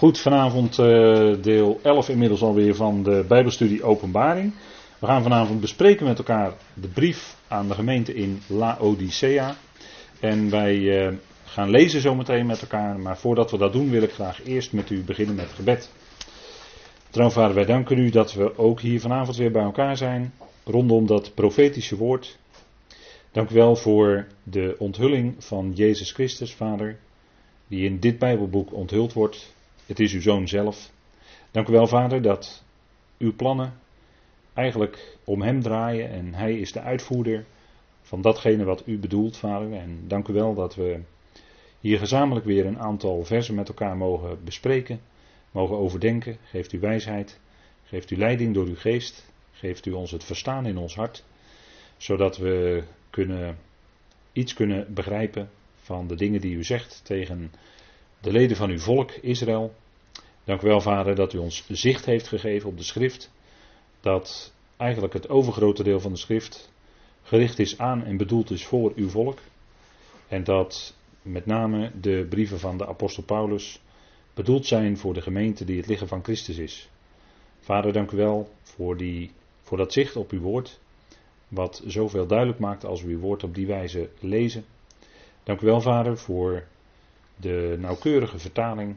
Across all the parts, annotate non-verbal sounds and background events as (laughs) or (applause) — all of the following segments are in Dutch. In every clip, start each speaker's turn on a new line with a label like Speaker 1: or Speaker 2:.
Speaker 1: Goed, vanavond uh, deel 11 inmiddels alweer van de Bijbelstudie Openbaring. We gaan vanavond bespreken met elkaar de brief aan de gemeente in Laodicea. En wij uh, gaan lezen zometeen met elkaar, maar voordat we dat doen wil ik graag eerst met u beginnen met gebed. Trouwvader, wij danken u dat we ook hier vanavond weer bij elkaar zijn, rondom dat profetische woord. Dank u wel voor de onthulling van Jezus Christus, Vader, die in dit Bijbelboek onthuld wordt. Het is uw zoon zelf. Dank u wel, Vader, dat uw plannen eigenlijk om hem draaien en hij is de uitvoerder van datgene wat u bedoelt, Vader. En dank u wel dat we hier gezamenlijk weer een aantal versen met elkaar mogen bespreken, mogen overdenken. Geeft u wijsheid, geeft u leiding door uw geest, geeft u ons het verstaan in ons hart, zodat we kunnen, iets kunnen begrijpen van de dingen die u zegt tegen de leden van uw volk Israël. Dank u wel, Vader, dat u ons zicht heeft gegeven op de schrift. Dat eigenlijk het overgrote deel van de schrift gericht is aan en bedoeld is voor uw volk. En dat met name de brieven van de apostel Paulus bedoeld zijn voor de gemeente die het lichaam van Christus is. Vader, dank u wel voor, die, voor dat zicht op uw woord, wat zoveel duidelijk maakt als we uw woord op die wijze lezen. Dank u wel, Vader, voor de nauwkeurige vertaling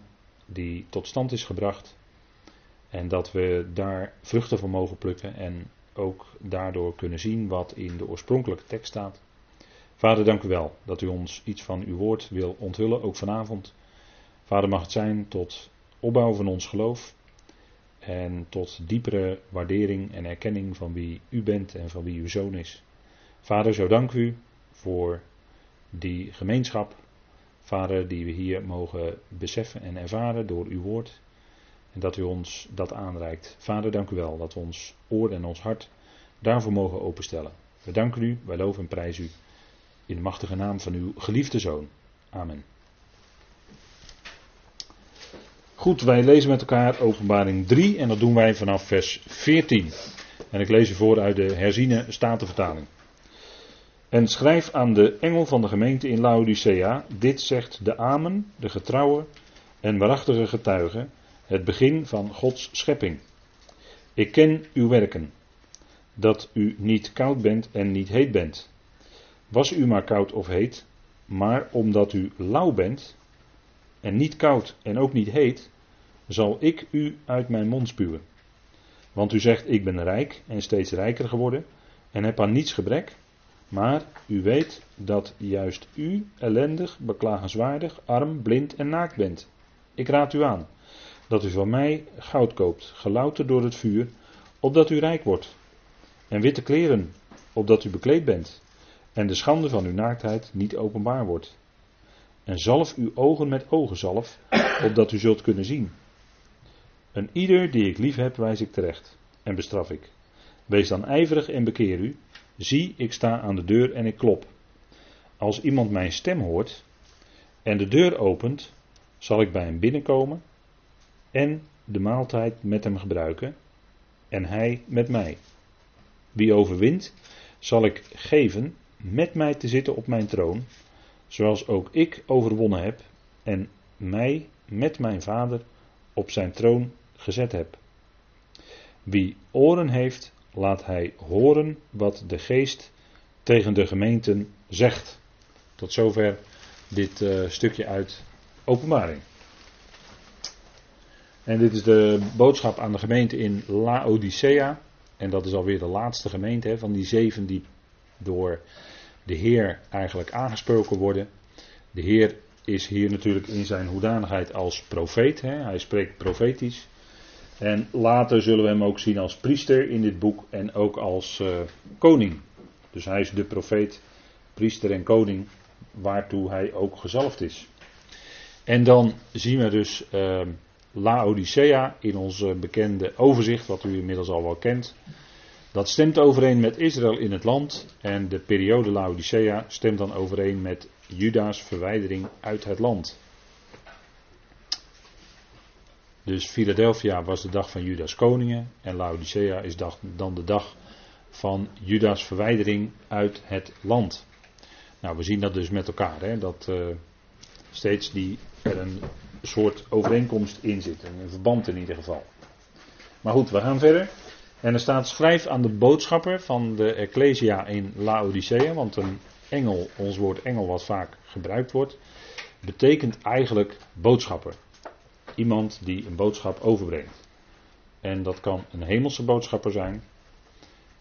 Speaker 1: die tot stand is gebracht. En dat we daar vruchten van mogen plukken en ook daardoor kunnen zien wat in de oorspronkelijke tekst staat. Vader, dank u wel dat u ons iets van uw woord wil onthullen, ook vanavond. Vader, mag het zijn tot opbouw van ons geloof en tot diepere waardering en erkenning van wie u bent en van wie uw zoon is. Vader, zo dank u voor die gemeenschap Vader, die we hier mogen beseffen en ervaren door uw woord. En dat u ons dat aanreikt. Vader, dank u wel dat we ons oor en ons hart daarvoor mogen openstellen. We danken u, wij loven en prijzen u. In de machtige naam van uw geliefde zoon. Amen. Goed, wij lezen met elkaar openbaring 3 en dat doen wij vanaf vers 14. En ik lees u voor uit de herziene statenvertaling. En schrijf aan de engel van de gemeente in Laodicea, dit zegt de Amen, de getrouwe en waarachtige getuige, het begin van Gods schepping. Ik ken uw werken, dat u niet koud bent en niet heet bent. Was u maar koud of heet, maar omdat u lauw bent en niet koud en ook niet heet, zal ik u uit mijn mond spuwen. Want u zegt, ik ben rijk en steeds rijker geworden en heb aan niets gebrek maar u weet dat juist u ellendig, beklagenswaardig, arm, blind en naakt bent. Ik raad u aan dat u van mij goud koopt, gelouterd door het vuur, opdat u rijk wordt. En witte kleren, opdat u bekleed bent. En de schande van uw naaktheid niet openbaar wordt. En zalf uw ogen met ogenzalf, opdat u zult kunnen zien. Een ieder die ik lief heb, wijs ik terecht en bestraf ik. Wees dan ijverig en bekeer u. Zie, ik sta aan de deur en ik klop. Als iemand mijn stem hoort en de deur opent, zal ik bij hem binnenkomen en de maaltijd met hem gebruiken en hij met mij. Wie overwint, zal ik geven met mij te zitten op mijn troon, zoals ook ik overwonnen heb en mij met mijn vader op zijn troon gezet heb. Wie oren heeft, laat hij horen wat de geest tegen de gemeenten zegt. Tot zover dit uh, stukje uit Openbaring. En dit is de boodschap aan de gemeente in Laodicea. En dat is alweer de laatste gemeente hè, van die zeven die door de Heer eigenlijk aangesproken worden. De Heer is hier natuurlijk in zijn hoedanigheid als profeet. Hè. Hij spreekt profetisch. En later zullen we hem ook zien als priester in dit boek en ook als uh, koning. Dus hij is de profeet, priester en koning, waartoe hij ook gezalfd is. En dan zien we dus uh, Laodicea in ons bekende overzicht, wat u inmiddels al wel kent. Dat stemt overeen met Israël in het land en de periode Laodicea stemt dan overeen met Juda's verwijdering uit het land. Dus Philadelphia was de dag van Judas koningen en Laodicea is dan de dag van Judas verwijdering uit het land. Nou, we zien dat dus met elkaar, hè, dat uh, steeds die, er een soort overeenkomst in zit. Een verband in ieder geval. Maar goed, we gaan verder. En er staat schrijf aan de boodschapper van de Ecclesia in Laodicea. Want een engel, ons woord engel wat vaak gebruikt wordt, betekent eigenlijk boodschapper. Iemand die een boodschap overbrengt. En dat kan een hemelse boodschapper zijn,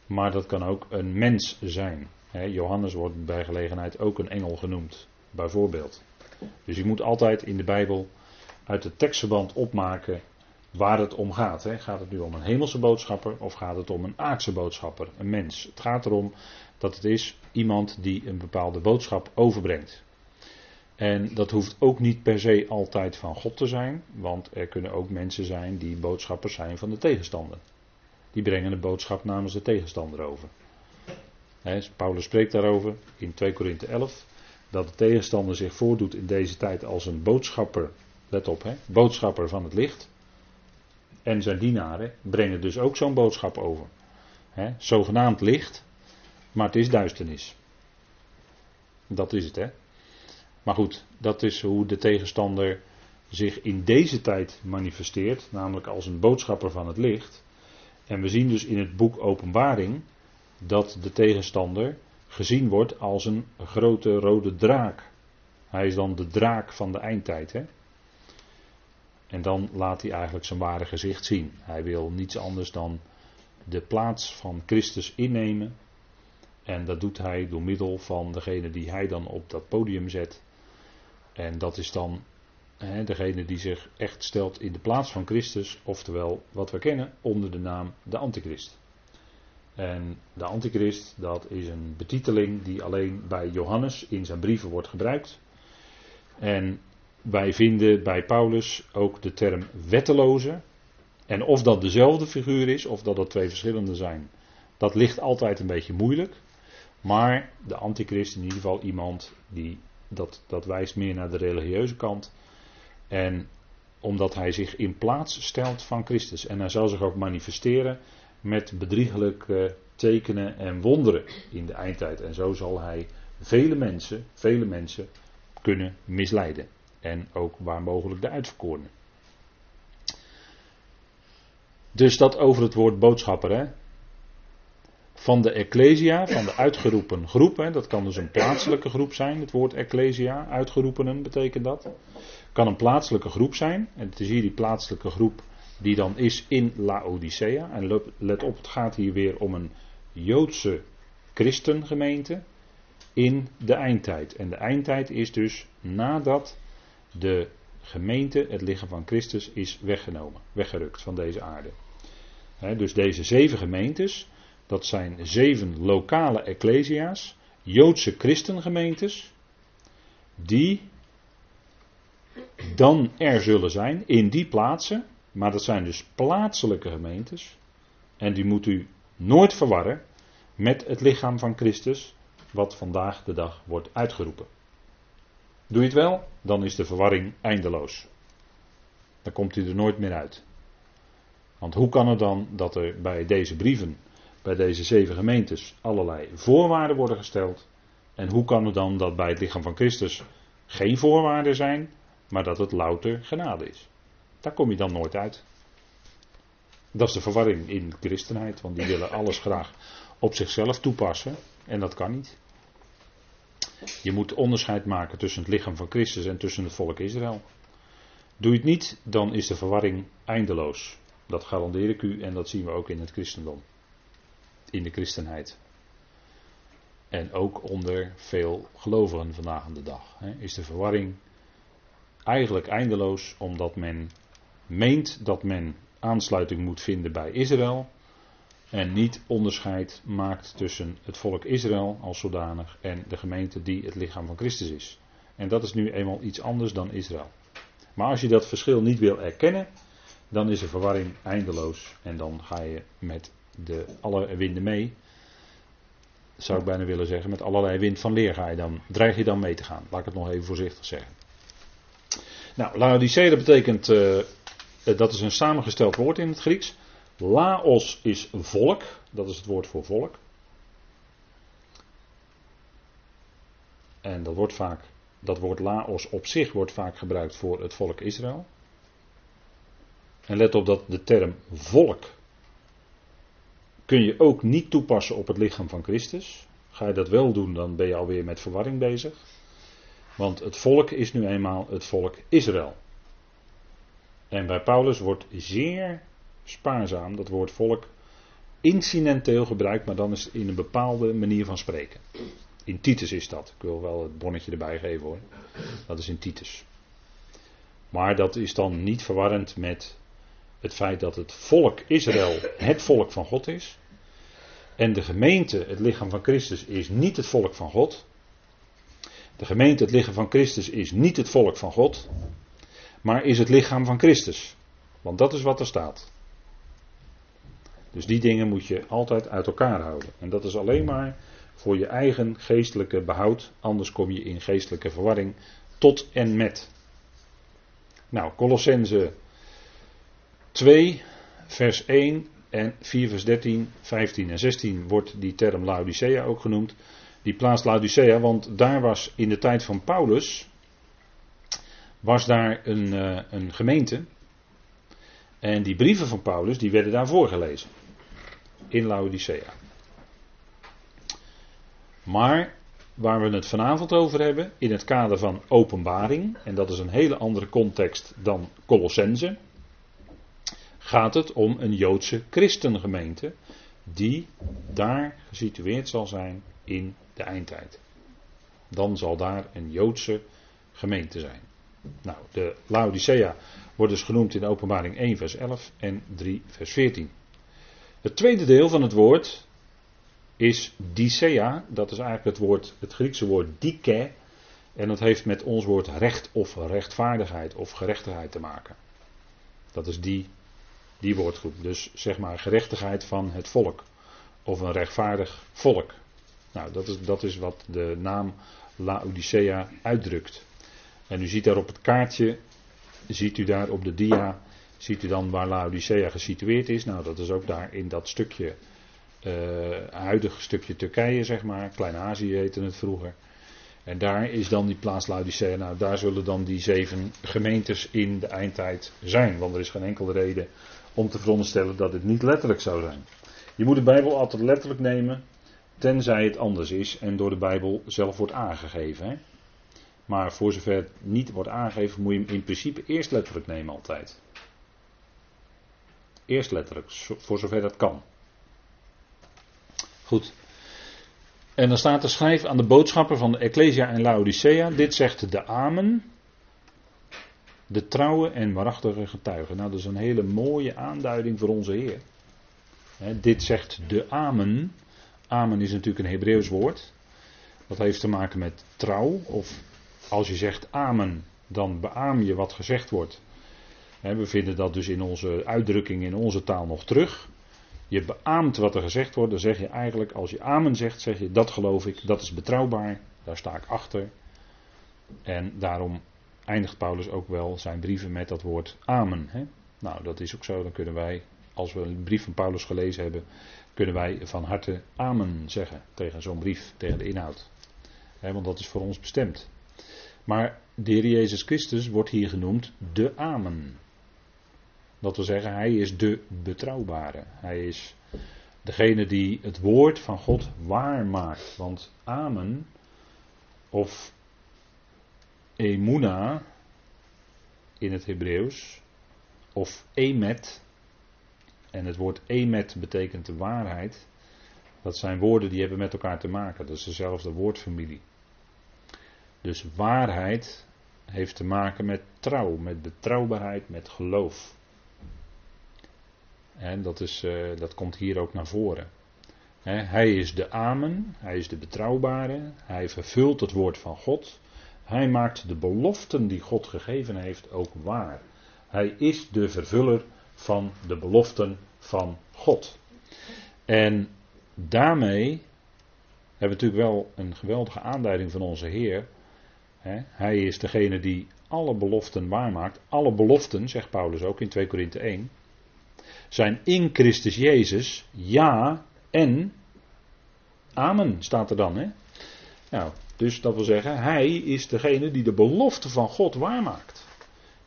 Speaker 1: maar dat kan ook een mens zijn. Johannes wordt bij gelegenheid ook een engel genoemd, bijvoorbeeld. Dus je moet altijd in de Bijbel uit de tekstverband opmaken waar het om gaat. Gaat het nu om een hemelse boodschapper of gaat het om een aardse boodschapper, een mens? Het gaat erom dat het is iemand die een bepaalde boodschap overbrengt. En dat hoeft ook niet per se altijd van God te zijn, want er kunnen ook mensen zijn die boodschappers zijn van de tegenstander. Die brengen de boodschap namens de tegenstander over. Paulus spreekt daarover in 2 Korinthe 11, dat de tegenstander zich voordoet in deze tijd als een boodschapper, let op, boodschapper van het licht. En zijn dienaren brengen dus ook zo'n boodschap over. Zogenaamd licht, maar het is duisternis. Dat is het, hè. Maar goed, dat is hoe de tegenstander zich in deze tijd manifesteert, namelijk als een boodschapper van het licht. En we zien dus in het boek Openbaring dat de tegenstander gezien wordt als een grote rode draak. Hij is dan de draak van de eindtijd. Hè? En dan laat hij eigenlijk zijn ware gezicht zien. Hij wil niets anders dan de plaats van Christus innemen. En dat doet hij door middel van degene die hij dan op dat podium zet. En dat is dan hè, degene die zich echt stelt in de plaats van Christus, oftewel wat we kennen onder de naam de Antichrist. En de Antichrist, dat is een betiteling die alleen bij Johannes in zijn brieven wordt gebruikt. En wij vinden bij Paulus ook de term wetteloze. En of dat dezelfde figuur is, of dat dat twee verschillende zijn, dat ligt altijd een beetje moeilijk. Maar de antichrist in ieder geval iemand die dat, dat wijst meer naar de religieuze kant. En omdat hij zich in plaats stelt van Christus. En hij zal zich ook manifesteren met bedriegelijke tekenen en wonderen in de eindtijd. En zo zal hij vele mensen, vele mensen kunnen misleiden. En ook waar mogelijk de uitverkorenen. Dus dat over het woord boodschapper. Hè? Van de Ecclesia, van de uitgeroepen groep. Dat kan dus een plaatselijke groep zijn, het woord Ecclesia, uitgeroepenen betekent dat. Kan een plaatselijke groep zijn, en het is hier die plaatselijke groep die dan is in Laodicea. En let op, het gaat hier weer om een Joodse christengemeente in de eindtijd. En de eindtijd is dus nadat de gemeente, het lichaam van Christus, is weggenomen, weggerukt van deze aarde. dus deze zeven gemeentes, dat zijn zeven lokale ecclesia's, Joodse christengemeentes, die dan er zullen zijn in die plaatsen, maar dat zijn dus plaatselijke gemeentes, en die moet u nooit verwarren met het lichaam van Christus, wat vandaag de dag wordt uitgeroepen. Doe je het wel, dan is de verwarring eindeloos. Dan komt u er nooit meer uit. Want hoe kan het dan dat er bij deze brieven bij deze zeven gemeentes allerlei voorwaarden worden gesteld. En hoe kan het dan dat bij het lichaam van Christus geen voorwaarden zijn, maar dat het louter genade is? Daar kom je dan nooit uit. Dat is de verwarring in de christenheid, want die willen alles graag op zichzelf toepassen en dat kan niet. Je moet onderscheid maken tussen het lichaam van Christus en tussen het volk Israël. Doe je het niet, dan is de verwarring eindeloos. Dat garandeer ik u en dat zien we ook in het christendom in de christenheid. En ook onder veel gelovigen vandaag de dag. Hè, is de verwarring eigenlijk eindeloos, omdat men meent dat men aansluiting moet vinden bij Israël. En niet onderscheid maakt tussen het volk Israël als zodanig en de gemeente die het lichaam van Christus is. En dat is nu eenmaal iets anders dan Israël. Maar als je dat verschil niet wil erkennen, dan is de verwarring eindeloos en dan ga je met de, alle winden mee. Zou ik bijna willen zeggen. Met allerlei wind van leer ga je dan, dreig je dan mee te gaan. Laat ik het nog even voorzichtig zeggen. Nou, Laodicea betekent, uh, dat is een samengesteld woord in het Grieks. Laos is volk, dat is het woord voor volk. En dat wordt vaak dat woord Laos op zich wordt vaak gebruikt voor het volk Israël. En let op dat de term volk kun je ook niet toepassen op het lichaam van Christus. Ga je dat wel doen, dan ben je alweer met verwarring bezig. Want het volk is nu eenmaal het volk Israël. En bij Paulus wordt zeer spaarzaam dat woord volk incidenteel gebruikt, maar dan is het in een bepaalde manier van spreken. In Titus is dat. Ik wil wel het bonnetje erbij geven hoor. Dat is in Titus. Maar dat is dan niet verwarrend met het feit dat het volk Israël het volk van God is. En de gemeente, het lichaam van Christus, is niet het volk van God. De gemeente, het lichaam van Christus, is niet het volk van God. Maar is het lichaam van Christus. Want dat is wat er staat. Dus die dingen moet je altijd uit elkaar houden. En dat is alleen maar voor je eigen geestelijke behoud. Anders kom je in geestelijke verwarring tot en met. Nou, Colossense 2, vers 1 en 4 vers 13, 15 en 16 wordt die term Laodicea ook genoemd. Die plaats Laodicea, want daar was in de tijd van Paulus, was daar een, uh, een gemeente. En die brieven van Paulus, die werden daar voorgelezen. In Laodicea. Maar waar we het vanavond over hebben, in het kader van openbaring, en dat is een hele andere context dan Colossense, gaat het om een Joodse christengemeente die daar gesitueerd zal zijn in de eindtijd. Dan zal daar een Joodse gemeente zijn. Nou, de Laodicea wordt dus genoemd in openbaring 1 vers 11 en 3 vers 14. Het tweede deel van het woord is Dicea, dat is eigenlijk het, woord, het Griekse woord dike, en dat heeft met ons woord recht of rechtvaardigheid of gerechtigheid te maken. Dat is die die woordgroep. Dus zeg maar gerechtigheid van het volk. Of een rechtvaardig volk. Nou, dat is, dat is wat de naam Laodicea uitdrukt. En u ziet daar op het kaartje, ziet u daar op de dia, ziet u dan waar Laodicea gesitueerd is. Nou, dat is ook daar in dat stukje, uh, huidige stukje Turkije, zeg maar. Klein-Azië heette het vroeger. En daar is dan die plaats Laodicea. Nou, daar zullen dan die zeven gemeentes in de eindtijd zijn. Want er is geen enkele reden om te veronderstellen dat het niet letterlijk zou zijn. Je moet de Bijbel altijd letterlijk nemen, tenzij het anders is en door de Bijbel zelf wordt aangegeven. Hè? Maar voor zover het niet wordt aangegeven, moet je hem in principe eerst letterlijk nemen altijd. Eerst letterlijk, voor zover dat kan. Goed. En dan staat er schrijf aan de boodschapper van de Ecclesia en Laodicea. Dit zegt de Amen. De trouwe en waarachtige getuige. Nou, dat is een hele mooie aanduiding voor onze Heer. dit zegt de Amen. Amen is natuurlijk een Hebreeuws woord. Dat heeft te maken met trouw. Of als je zegt Amen, dan beaam je wat gezegd wordt. we vinden dat dus in onze uitdrukking in onze taal nog terug. Je beaamt wat er gezegd wordt, dan zeg je eigenlijk, als je amen zegt, zeg je dat geloof ik, dat is betrouwbaar, daar sta ik achter. En daarom eindigt Paulus ook wel zijn brieven met dat woord amen. Hè? Nou, dat is ook zo. Dan kunnen wij, als we een brief van Paulus gelezen hebben, kunnen wij van harte amen zeggen tegen zo'n brief, tegen de inhoud. Hè, want dat is voor ons bestemd. Maar de Heer Jezus Christus wordt hier genoemd de amen. Dat wil zeggen, hij is de betrouwbare. Hij is degene die het woord van God waar maakt. Want amen, of emuna in het Hebreeuws, of emet, en het woord emet betekent de waarheid, dat zijn woorden die hebben met elkaar te maken. Dat is dezelfde woordfamilie. Dus waarheid heeft te maken met trouw, met betrouwbaarheid, met geloof. En dat, is, uh, dat komt hier ook naar voren. hij is de Amen, hij is de betrouwbare, hij vervult het woord van God. Hij maakt de beloften die God gegeven heeft ook waar. Hij is de vervuller van de beloften van God. En daarmee hebben we natuurlijk wel een geweldige aanduiding van onze Heer. Hij is degene die alle beloften waarmaakt. Alle beloften, zegt Paulus ook in 2 Korinthe 1, zijn in Christus Jezus ja en amen staat er dan. Hè? Nou, Dus dat wil zeggen, hij is degene die de belofte van God waarmaakt.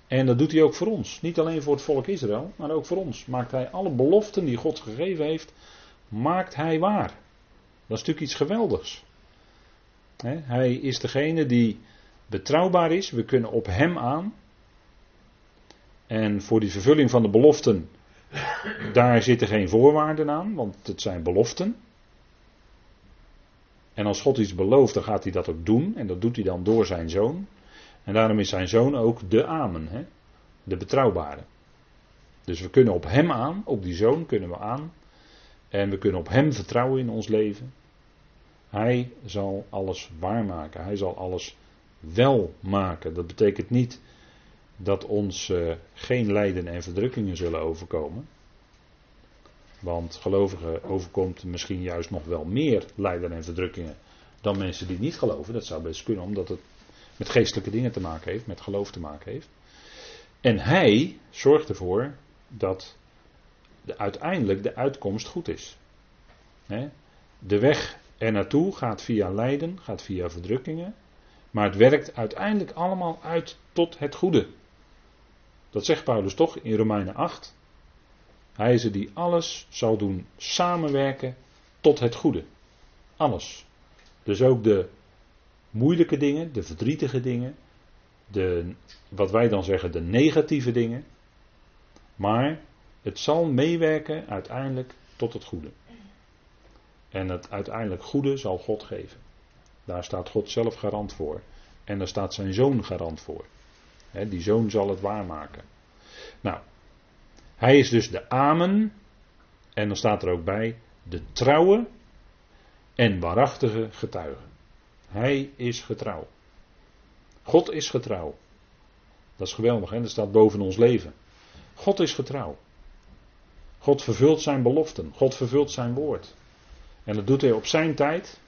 Speaker 1: En dat doet hij ook voor ons. Niet alleen voor het volk Israël, maar ook voor ons. Maakt hij alle beloften die God gegeven heeft, maakt hij waar. Dat is natuurlijk iets geweldigs. Hij is degene die betrouwbaar is. We kunnen op hem aan. En voor die vervulling van de beloften, daar zitten geen voorwaarden aan, want het zijn beloften. En als God iets belooft, dan gaat hij dat ook doen. En dat doet hij dan door zijn zoon. En daarom is zijn zoon ook de Amen, hè? de betrouwbare. Dus we kunnen op hem aan, op die zoon kunnen we aan. En we kunnen op hem vertrouwen in ons leven. Hij zal alles waarmaken. Hij zal alles wel maken. Dat betekent niet dat ons uh, geen lijden en verdrukkingen zullen overkomen. Want gelovigen overkomt misschien juist nog wel meer lijden en verdrukkingen dan mensen die niet geloven. Dat zou best kunnen, omdat het met geestelijke dingen te maken heeft, met geloof te maken heeft. En hij zorgt ervoor dat de, uiteindelijk de uitkomst goed is. De weg er naartoe gaat via lijden, gaat via verdrukkingen. Maar het werkt uiteindelijk allemaal uit tot het goede. Dat zegt Paulus toch in Romeinen 8. Hij is er die alles zal doen samenwerken tot het goede. Alles. Dus ook de moeilijke dingen, de verdrietige dingen, de, wat wij dan zeggen de negatieve dingen. Maar het zal meewerken uiteindelijk tot het goede. En het uiteindelijk goede zal God geven. Daar staat God zelf garant voor. En daar staat zijn zoon garant voor. die zoon zal het waarmaken. Nou, hij is dus de Amen. En dan staat er ook bij de trouwe en waarachtige getuige. Hij is getrouw. God is getrouw. Dat is geweldig, hè? dat staat boven ons leven. God is getrouw. God vervult zijn beloften. God vervult zijn woord. En dat doet hij op zijn tijd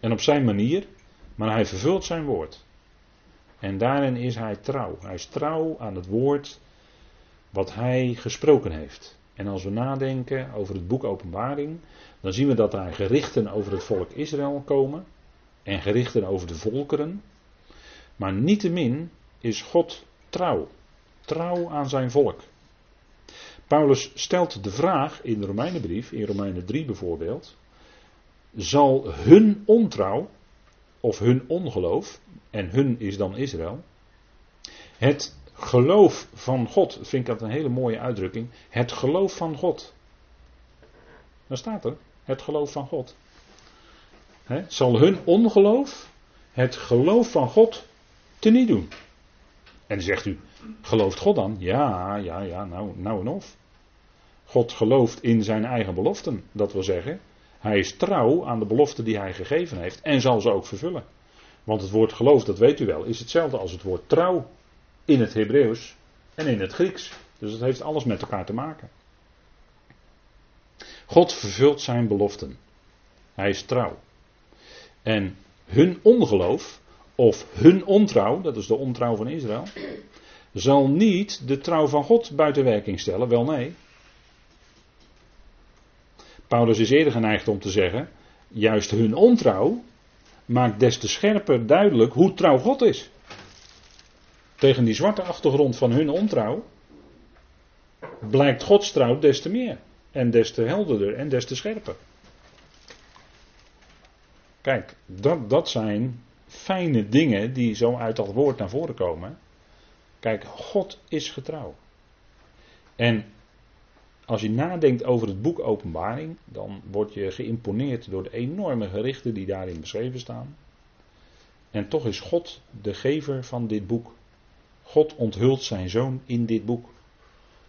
Speaker 1: en op zijn manier, maar hij vervult zijn woord. En daarin is hij trouw. Hij is trouw aan het woord wat hij gesproken heeft. En als we nadenken over het boek Openbaring, dan zien we dat daar gerichten over het volk Israël komen en gerichten over de volkeren. Maar niettemin is God trouw. Trouw aan zijn volk. Paulus stelt de vraag in de Romeinenbrief, in Romeinen 3 bijvoorbeeld, zal hun ontrouw, of hun ongeloof, en hun is dan Israël, het geloof van God, vind ik dat een hele mooie uitdrukking, het geloof van God. Daar staat er, het geloof van God. zal hun ongeloof het geloof van God teniet doen. En zegt u, gelooft God dan? Ja, ja, ja, nou, nou en of. God gelooft in zijn eigen beloften. Dat wil zeggen, hij is trouw aan de beloften die hij gegeven heeft en zal ze ook vervullen. Want het woord geloof, dat weet u wel, is hetzelfde als het woord trouw in het Hebreeuws en in het Grieks. Dus het heeft alles met elkaar te maken. God vervult zijn beloften. Hij is trouw. En hun ongeloof, of hun ontrouw, dat is de ontrouw van Israël, zal niet de trouw van God buiten werking stellen. Wel nee. Paulus is eerder geneigd om te zeggen, juist hun ontrouw maakt des te scherper duidelijk hoe trouw God is. Tegen die zwarte achtergrond van hun ontrouw blijkt Gods trouw des te meer. En des te helderder en des te scherper. Kijk, dat, dat zijn fijne dingen die zo uit dat woord naar voren komen. Kijk, God is getrouw. En als je nadenkt over het boek Openbaring, dan word je geïmponeerd door de enorme gerichten die daarin beschreven staan. En toch is God de gever van dit boek. God onthult zijn zoon in dit boek.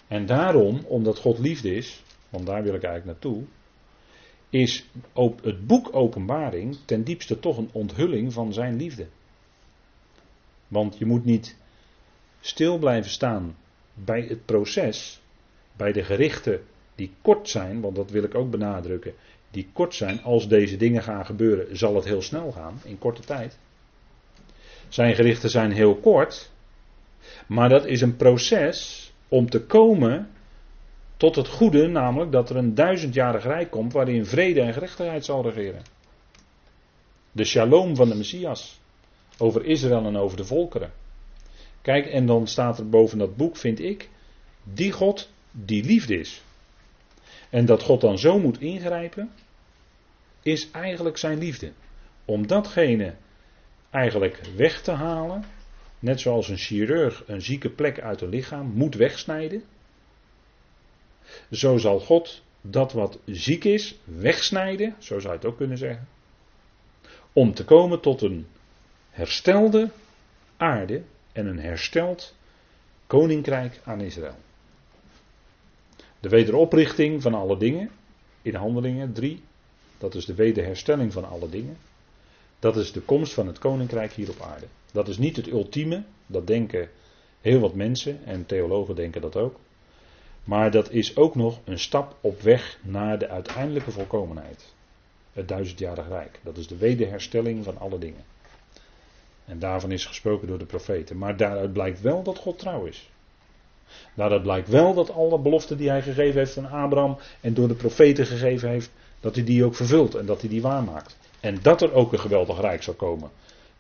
Speaker 1: En daarom, omdat God liefde is, want daar wil ik eigenlijk naartoe, is het boek Openbaring ten diepste toch een onthulling van zijn liefde. Want je moet niet stil blijven staan bij het proces, bij de gerichten die kort zijn, want dat wil ik ook benadrukken, die kort zijn, als deze dingen gaan gebeuren, zal het heel snel gaan, in korte tijd. Zijn gerichten zijn heel kort, maar dat is een proces om te komen tot het goede, namelijk dat er een duizendjarig rijk komt waarin vrede en gerechtigheid zal regeren. De shalom van de Messias. Over Israël en over de volkeren. Kijk, en dan staat er boven dat boek, vind ik, die God die liefde is. En dat God dan zo moet ingrijpen, is eigenlijk zijn liefde. Om datgene eigenlijk weg te halen, net zoals een chirurg een zieke plek uit een lichaam moet wegsnijden, zo zal God dat wat ziek is wegsnijden, zo zou je het ook kunnen zeggen, om te komen tot een herstelde aarde en een hersteld koninkrijk aan Israël. De wederoprichting van alle dingen, in handelingen 3, dat is de wederherstelling van alle dingen. Dat is de komst van het koninkrijk hier op aarde. Dat is niet het ultieme, dat denken heel wat mensen en theologen denken dat ook. Maar dat is ook nog een stap op weg naar de uiteindelijke volkomenheid. Het duizendjarig rijk. Dat is de wederherstelling van alle dingen. En daarvan is gesproken door de profeten. Maar daaruit blijkt wel dat God trouw is. Daaruit blijkt wel dat alle beloften die hij gegeven heeft aan Abraham en door de profeten gegeven heeft, dat hij die ook vervult en dat hij die waarmaakt. En dat er ook een geweldig rijk zal komen.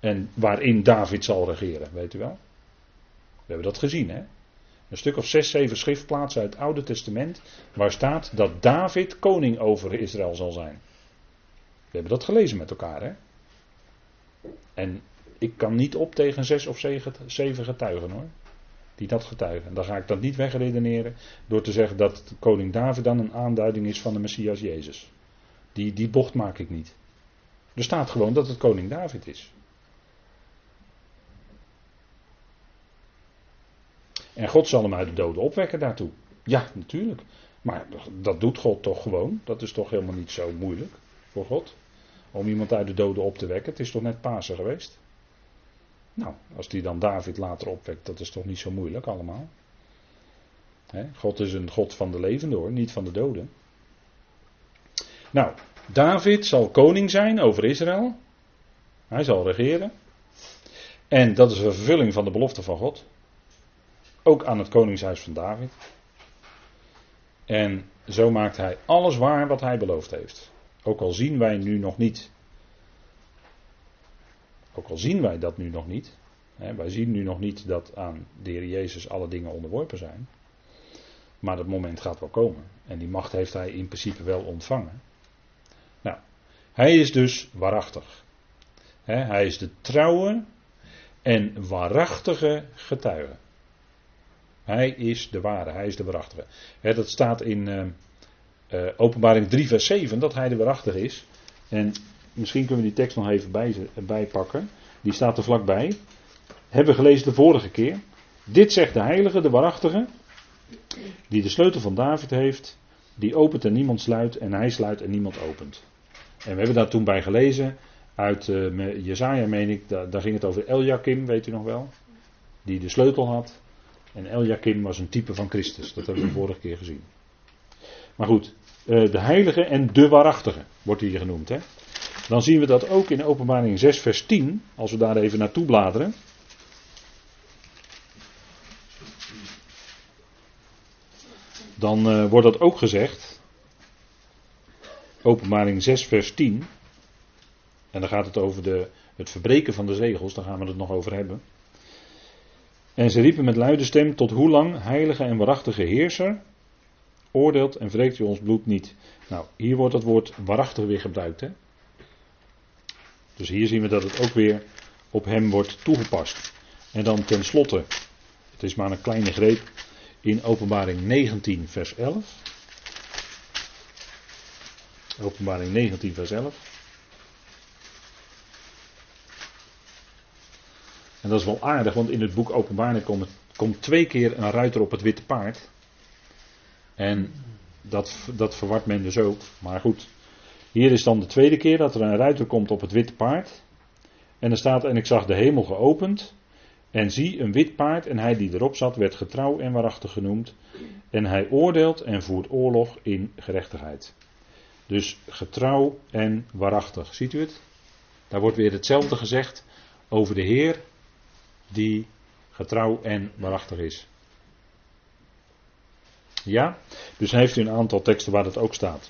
Speaker 1: En waarin David zal regeren, weet u wel? We hebben dat gezien, hè? Een stuk of zes, zeven schriftplaatsen uit het Oude Testament, waar staat dat David koning over Israël zal zijn. We hebben dat gelezen met elkaar, hè? En ik kan niet op tegen zes of zeven getuigen hoor. Die dat getuigen. Dan ga ik dat niet wegredeneren door te zeggen dat koning David dan een aanduiding is van de Messias Jezus. Die, die bocht maak ik niet. Er staat gewoon dat het koning David is. En God zal hem uit de doden opwekken daartoe. Ja, natuurlijk. Maar dat doet God toch gewoon. Dat is toch helemaal niet zo moeilijk voor God. Om iemand uit de doden op te wekken. Het is toch net Pasen geweest. Nou, als die dan David later opwekt, dat is toch niet zo moeilijk allemaal. God is een God van de levenden hoor, niet van de doden. Nou, David zal koning zijn over Israël. Hij zal regeren. En dat is een vervulling van de belofte van God. Ook aan het koningshuis van David. En zo maakt hij alles waar wat hij beloofd heeft. Ook al zien wij nu nog niet ook al zien wij dat nu nog niet. Hè, wij zien nu nog niet dat aan de Heer Jezus alle dingen onderworpen zijn. Maar dat moment gaat wel komen. En die macht heeft hij in principe wel ontvangen. Nou, hij is dus waarachtig. hij is de trouwe en waarachtige getuige. Hij is de ware, hij is de waarachtige. dat staat in uh, uh, Openbaring 3, vers 7 dat hij de waarachtige is. En misschien kunnen we die tekst nog even bij, bijpakken. Die staat er vlakbij. Hebben we gelezen de vorige keer. Dit zegt de heilige, de waarachtige, die de sleutel van David heeft, die opent en niemand sluit, en hij sluit en niemand opent. En we hebben daar toen bij gelezen, uit uh, Jezaja meen ik, daar, daar, ging het over Eljakim, weet u nog wel, die de sleutel had. En Eljakim was een type van Christus, dat hebben we vorige keer gezien. Maar goed, uh, de heilige en de waarachtige wordt hier genoemd. Hè? Dan zien we dat ook in Openbaring 6, vers 10, als we daar even naartoe bladeren. Dan uh, wordt dat ook gezegd. Openbaring 6, vers 10. En dan gaat het over de, het verbreken van de zegels, daar gaan we het nog over hebben. En ze riepen met luide stem: Tot hoe lang, heilige en waarachtige heerser, oordeelt en wreekt u ons bloed niet? Nou, hier wordt het woord waarachtig weer gebruikt. Hè? Dus hier zien we dat het ook weer op hem wordt toegepast. En dan tenslotte, het is maar een kleine greep, in Openbaring 19, vers 11. Openbaring 19, vers 11. En dat is wel aardig, want in het boek Openbaring komt, komt twee keer een ruiter op het witte paard. En dat, dat verwart men dus ook. Maar goed, hier is dan de tweede keer dat er een ruiter komt op het witte paard. En er staat, en ik zag de hemel geopend. En zie een wit paard en hij die erop zat werd getrouw en waarachtig genoemd. En hij oordeelt en voert oorlog in gerechtigheid. Dus getrouw en waarachtig. Ziet u het? Daar wordt weer hetzelfde gezegd over de Heer die getrouw en waarachtig is. Ja? Dus heeft u een aantal teksten waar dat ook staat.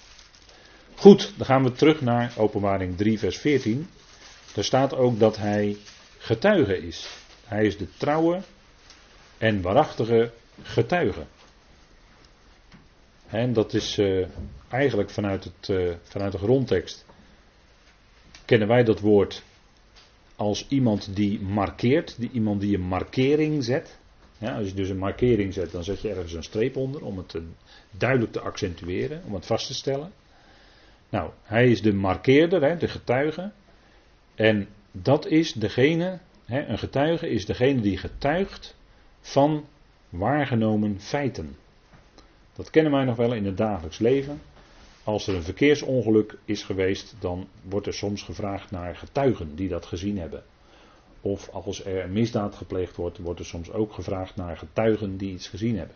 Speaker 1: Goed, dan gaan we terug naar Openbaring 3, vers 14. er staat ook dat hij getuige is. Hij is de trouwe en waarachtige getuige. En dat is uh, eigenlijk vanuit, het, uh, vanuit de grondtekst. Kennen wij dat woord als iemand die markeert, die, iemand die een markering zet. Ja, als je dus een markering zet, dan zet je ergens een streep onder om het duidelijk te accentueren, om het vast te stellen. Nou, hij is de markeerder, hè, de getuige. En dat is degene, hè, een getuige is degene die getuigt van waargenomen feiten. Dat kennen wij nog wel in het dagelijks leven. Als er een verkeersongeluk is geweest, dan wordt er soms gevraagd naar getuigen die dat gezien hebben. Of als er een misdaad gepleegd wordt, wordt er soms ook gevraagd naar getuigen die iets gezien hebben.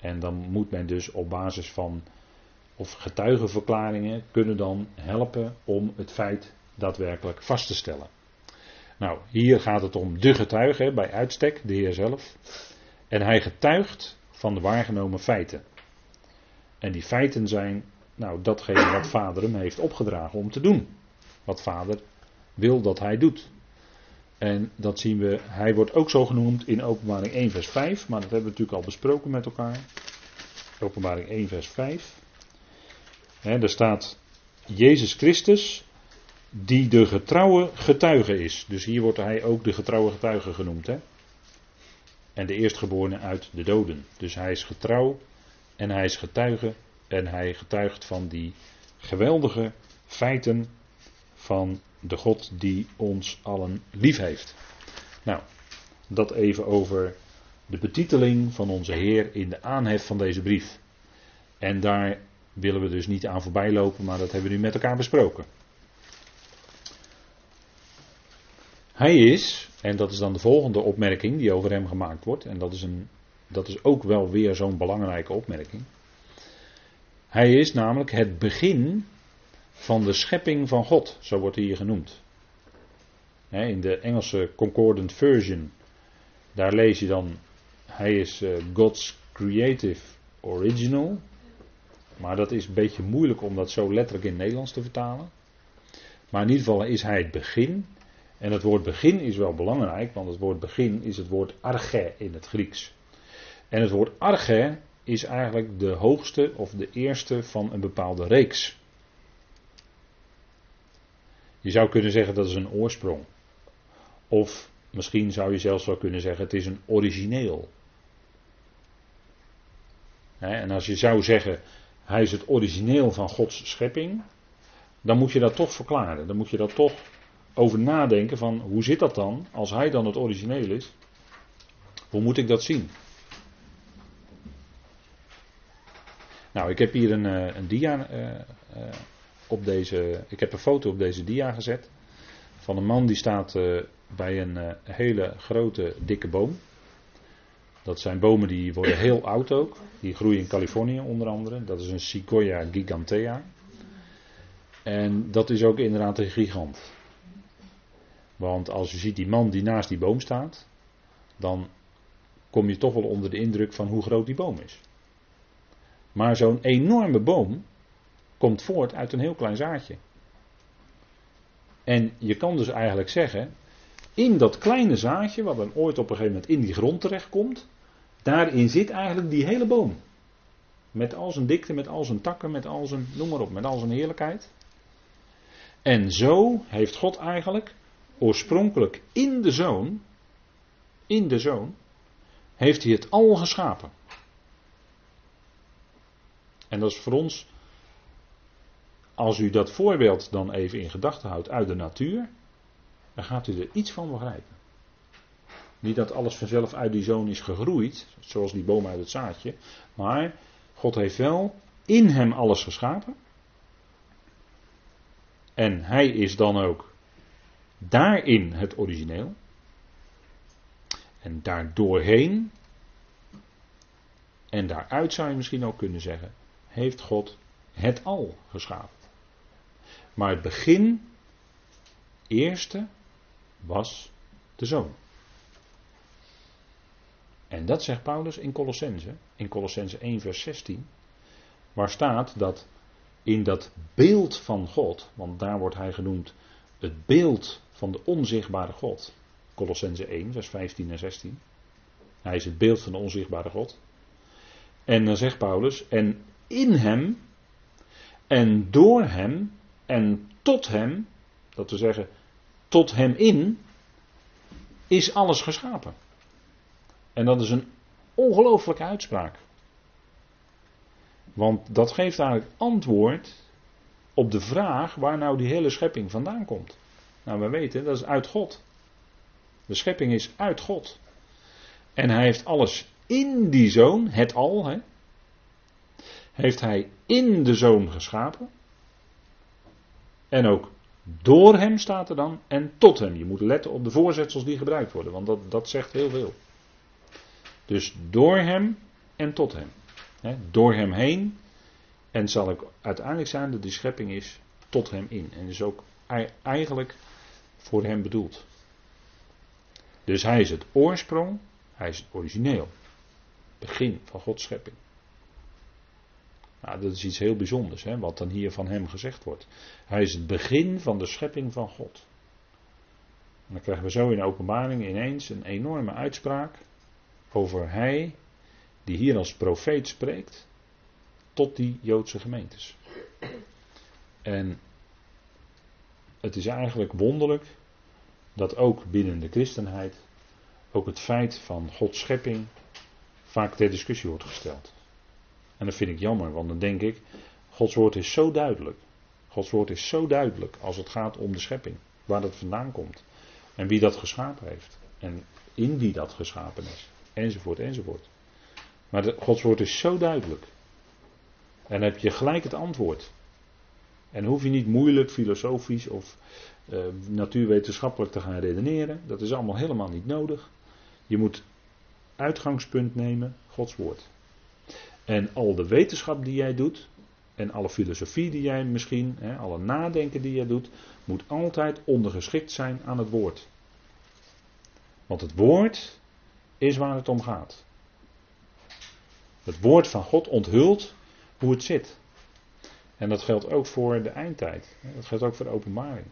Speaker 1: En dan moet men dus op basis van, of getuigenverklaringen kunnen dan helpen om het feit daadwerkelijk vast te stellen. Nou, hier gaat het om de getuige, bij uitstek, de Heer zelf. En hij getuigt van de waargenomen feiten. En die feiten zijn, nou, datgene wat vader hem heeft opgedragen om te doen. Wat vader wil dat hij doet. En dat zien we, hij wordt ook zo genoemd in openbaring 1 vers 5, maar dat hebben we natuurlijk al besproken met elkaar. Openbaring 1 vers 5. He, daar staat Jezus Christus, die de getrouwe getuige is. Dus hier wordt hij ook de getrouwe getuige genoemd. Hè? En de eerstgeborene uit de doden. Dus hij is getrouw en hij is getuige en hij getuigt van die geweldige feiten van de God die ons allen lief heeft. Nou, dat even over de betiteling van onze Heer in de aanhef van deze brief. En daar willen we dus niet aan voorbij lopen, maar dat hebben we nu met elkaar besproken. Hij is, en dat is dan de volgende opmerking die over hem gemaakt wordt, en dat is, een, dat is ook wel weer zo'n belangrijke opmerking. Hij is namelijk het begin van de schepping van God, zo wordt hij hier genoemd. In de Engelse Concordant Version, daar lees je dan, hij is eh, God's creative original. Maar dat is een beetje moeilijk om dat zo letterlijk in het Nederlands te vertalen. Maar in ieder geval is hij het begin. En het woord begin is wel belangrijk, want het woord begin is het woord arche in het Grieks. En het woord arche is eigenlijk de hoogste of de eerste van een bepaalde reeks. Je zou kunnen zeggen dat is een oorsprong. Of misschien zou je zelfs wel kunnen zeggen het is een origineel. En als je zou zeggen hij is het origineel van Gods schepping, dan moet je dat toch verklaren. Dan moet je dat toch over nadenken van hoe zit dat dan als hij dan het origineel is? Hoe moet ik dat zien? Nou, ik heb hier een, eh, een dia uh, op deze. Ik heb een foto op deze dia gezet. Van een man die staat bij een hele grote, dikke boom. Dat zijn bomen die worden heel oud ook. Die groeien in Californië onder andere. Dat is een Sequoia gigantea. En dat is ook inderdaad een gigant. Want als je ziet die man die naast die boom staat, dan kom je toch wel onder de indruk van hoe groot die boom is. Maar zo'n enorme boom komt voort uit een heel klein zaadje. En je kan dus eigenlijk zeggen, in dat kleine zaadje, wat dan ooit op een gegeven moment in die grond terechtkomt, daarin zit eigenlijk die hele boom. Met al zijn dikte, met al zijn takken, met al zijn, noem maar op, met al zijn heerlijkheid. En zo heeft God eigenlijk oorspronkelijk in de zoon, in de zoon, heeft hij het al geschapen. En dat is voor ons, als u dat voorbeeld dan even in gedachten houdt uit de natuur, dan gaat u er iets van begrijpen. Niet dat alles vanzelf uit die zoon is gegroeid, zoals die boom uit het zaadje, maar God heeft wel in hem alles geschapen. En hij is dan ook daarin het origineel. En daardoorheen, en daaruit zou je misschien ook kunnen zeggen, heeft God het al geschapen. Maar het begin, eerste, was de zoon. En dat zegt Paulus in Colossense, in Colossense 1 vers 16, waar staat dat in dat beeld van God, want daar wordt hij genoemd het beeld van de onzichtbare God. Colossense 1, vers 15 en 16. Hij is het beeld van de onzichtbare God. En dan zegt Paulus, en in hem, en door hem, en tot hem, dat we zeggen, tot hem in, is alles geschapen. En dat is een ongelooflijke uitspraak. Want dat geeft eigenlijk antwoord op de vraag waar nou die hele schepping vandaan komt. Nou, we weten, dat is uit God. De schepping is uit God. En hij heeft alles in die zoon, het al, hè, heeft hij in de zoon geschapen. En ook door hem staat er dan en tot hem. Je moet letten op de voorzetsels die gebruikt worden, want dat, dat zegt heel veel. Dus door hem en tot hem. Door hem heen. En zal ik uiteindelijk zijn dat die schepping is tot hem in. En is ook eigenlijk voor hem bedoeld. Dus hij is het oorsprong, hij is het origineel. Begin van Gods schepping. Nou, dat is iets heel bijzonders, hè, wat dan hier van hem gezegd wordt. Hij is het begin van de schepping van God. En dan krijgen we zo in de openbaring ineens een enorme uitspraak over hij die hier als profeet spreekt tot die Joodse gemeentes. En het is eigenlijk wonderlijk dat ook binnen de christenheid ook het feit van Gods schepping vaak ter discussie wordt gesteld. En dat vind ik jammer, want dan denk ik, Gods woord is zo duidelijk. Gods woord is zo duidelijk als het gaat om de schepping, waar dat vandaan komt. En wie dat geschapen heeft. En in wie dat geschapen is. Enzovoort, enzovoort. Maar de, Gods woord is zo duidelijk. En heb je gelijk het antwoord. En hoef je niet moeilijk, filosofisch of uh, natuurwetenschappelijk te gaan redeneren. Dat is allemaal helemaal niet nodig. Je moet uitgangspunt nemen, Gods woord. En al de wetenschap die jij doet, en alle filosofie die jij misschien, hè, alle nadenken die jij doet, moet altijd ondergeschikt zijn aan het woord. Want het woord is waar het om gaat. Het woord van God onthult hoe het zit. En dat geldt ook voor de eindtijd. Dat geldt ook voor de openbaring.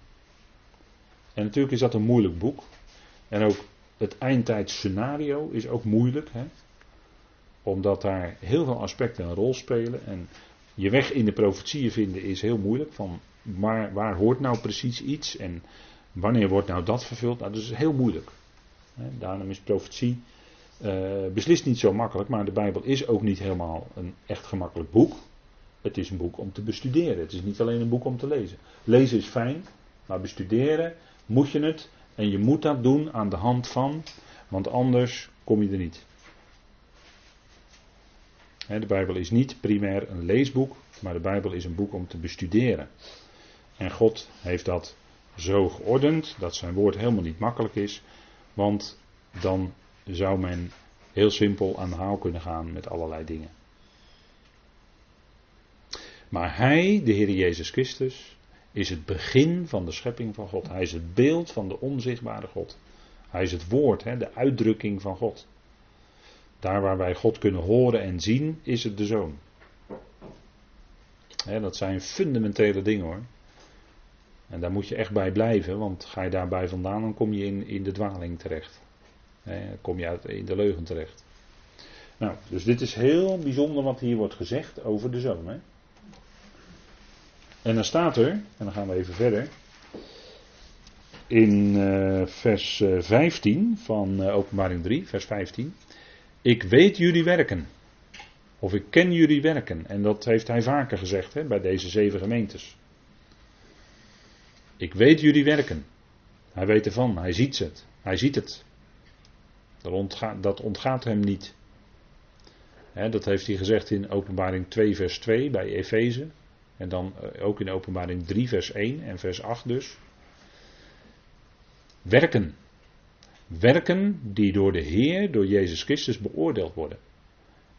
Speaker 1: En natuurlijk is dat een moeilijk boek. En ook het eindtijdscenario is ook moeilijk. Hè? Omdat daar heel veel aspecten een rol spelen. En je weg in de profetieën vinden is heel moeilijk. Van waar, waar hoort nou precies iets en wanneer wordt nou dat vervuld? Nou, dat is heel moeilijk. Daarom is profetie uh, beslist niet zo makkelijk. Maar de Bijbel is ook niet helemaal een echt gemakkelijk boek. Het is een boek om te bestuderen. Het is niet alleen een boek om te lezen. Lezen is fijn, maar bestuderen moet je het. En je moet dat doen aan de hand van, want anders kom je er niet. De Bijbel is niet primair een leesboek, maar de Bijbel is een boek om te bestuderen. En God heeft dat zo geordend dat zijn woord helemaal niet makkelijk is, want dan zou men heel simpel aan de haal kunnen gaan met allerlei dingen. Maar Hij, de Heer Jezus Christus, is het begin van de schepping van God. Hij is het beeld van de onzichtbare God. Hij is het woord, de uitdrukking van God. Daar waar wij God kunnen horen en zien, is het de zoon. Dat zijn fundamentele dingen hoor. En daar moet je echt bij blijven, want ga je daarbij vandaan, dan kom je in, in de dwaling terecht. Hè, dan kom je in de leugen terecht. Nou, dus dit is heel bijzonder wat hier wordt gezegd over de zoon. Hè. En dan staat er, en dan gaan we even verder, in uh, vers 15 eh, van uh, Openbaring 3, vers 15. Ik weet jullie werken. Of ik ken jullie werken. En dat heeft hij vaker gezegd hè, bij deze zeven gemeentes. Ik weet jullie werken. Hij weet ervan, hij ziet het. Hij ziet het. Dat ontgaat, dat ontgaat hem niet. dat heeft hij gezegd in Openbaring 2, vers 2 bij Efeze. En dan eh, ook in openbaring 3, vers 1 en vers 8 dus. Werken. Werken die door de Heer, door Jezus Christus beoordeeld worden.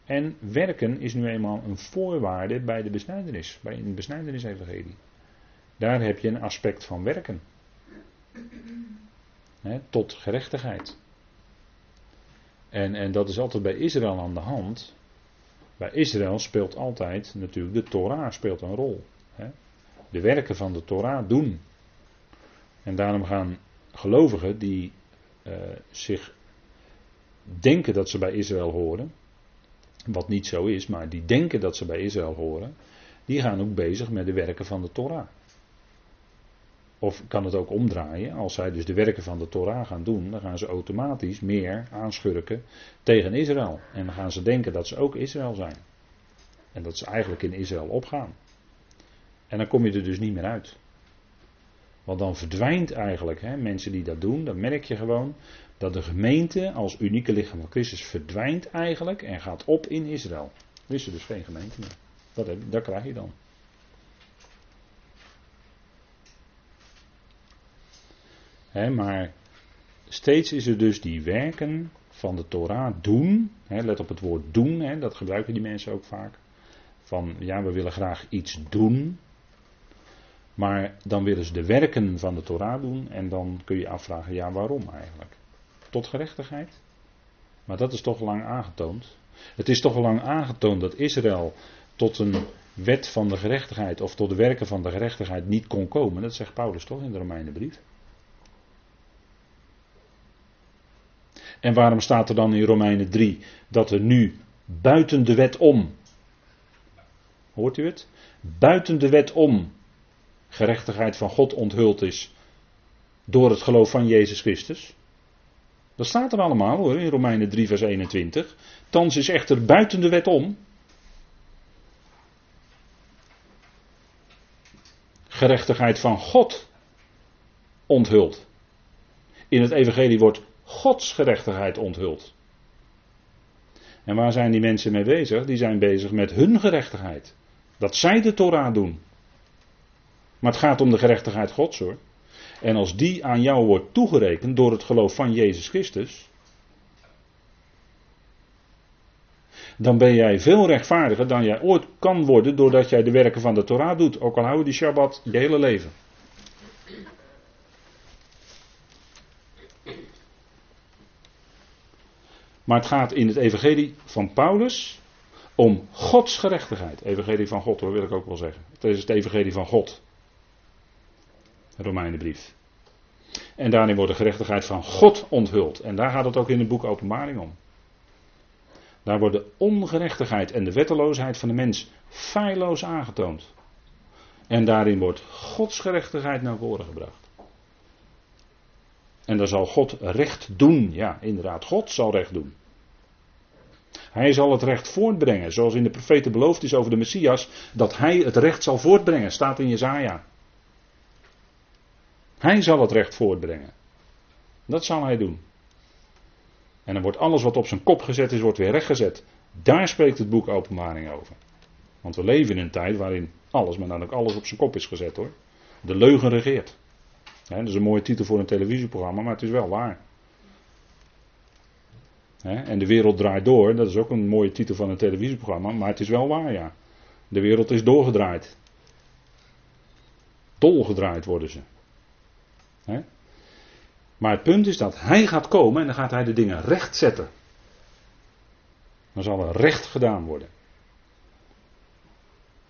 Speaker 1: En werken is nu eenmaal een voorwaarde bij de besnijdenis, bij een besnijdenis-evangelie. Daar heb je een aspect van werken. tot gerechtigheid. En, en dat is altijd bij Israël aan de hand. Bij Israël speelt altijd natuurlijk de Torah speelt een rol. De werken van de Torah doen. En daarom gaan gelovigen die uh, zich denken dat ze bij Israël horen, wat niet zo is, maar die denken dat ze bij Israël horen, die gaan ook bezig met de werken van de Torah. Of kan het ook omdraaien, als zij dus de werken van de Torah gaan doen, dan gaan ze automatisch meer aanschurken tegen Israël. En dan gaan ze denken dat ze ook Israël zijn. En dat ze eigenlijk in Israël opgaan. En dan kom je er dus niet meer uit. Want dan verdwijnt eigenlijk, hè, mensen die dat doen, dan merk je gewoon dat de gemeente als unieke lichaam van Christus verdwijnt eigenlijk en gaat op in Israël. Er is er dus geen gemeente meer. Dat, heb, krijg je dan. maar steeds is er dus die werken van de Torah doen. let op het woord doen, dat gebruiken die mensen ook vaak. Van ja, we willen graag iets doen. Maar dan willen ze de werken van de Torah doen. En dan kun je afvragen, ja, waarom eigenlijk? Tot gerechtigheid? Maar dat is toch lang aangetoond. Het is toch lang aangetoond dat Israël tot een wet van de gerechtigheid of tot de werken van de gerechtigheid niet kon komen. Dat zegt Paulus toch in de Romeinenbrief. En waarom staat er dan in Romeinen 3 dat er nu buiten de wet om, hoort u het? Buiten de wet om gerechtigheid van God onthuld is door het geloof van Jezus Christus? Dat staat er allemaal hoor in Romeinen 3 vers 21. Thans is echter buiten de wet om. Gerechtigheid van God onthuld. In het evangelie wordt Gods gerechtigheid onthuld. En waar zijn die mensen mee bezig? Die zijn bezig met hun gerechtigheid. Dat zij de Torah doen. Maar het gaat om de gerechtigheid Gods hoor. En als die aan jou wordt toegerekend door het geloof van Jezus Christus. Dan ben jij veel rechtvaardiger dan jij ooit kan worden doordat jij de werken van de Torah doet. Ook al hou je die Shabbat je hele leven. Maar het gaat in het evangelie van Paulus om Gods gerechtigheid. Evangelie van God hoor, wil ik ook wel zeggen. Het is het evangelie van God. Romeinenbrief. En daarin wordt de gerechtigheid van God onthuld. En daar gaat het ook in het boek Openbaring om. Daar wordt de ongerechtigheid en de wetteloosheid van de mens feilloos aangetoond. En daarin wordt Gods gerechtigheid naar voren gebracht. En dan zal God recht doen. Ja, inderdaad, God zal recht doen. Hij zal het recht voortbrengen, zoals in de profeten beloofd is over de Messias, dat hij het recht zal voortbrengen, staat in Jezaja. Hij zal het recht voortbrengen. Dat zal hij doen. En dan wordt alles wat op zijn kop gezet is, wordt weer rechtgezet. Daar spreekt het boek Openbaring over. Want we leven in een tijd waarin alles, maar dan ook alles op zijn kop is gezet hoor. De leugen regeert. dat is een mooie titel voor een televisieprogramma, maar het is wel waar. en de wereld draait door, dat is ook een mooie titel van een televisieprogramma, maar het is wel waar ja. De wereld is doorgedraaid. Dolgedraaid worden ze. Maar het punt is dat hij gaat komen en dan gaat hij de dingen recht zetten. Dan zal er recht gedaan worden.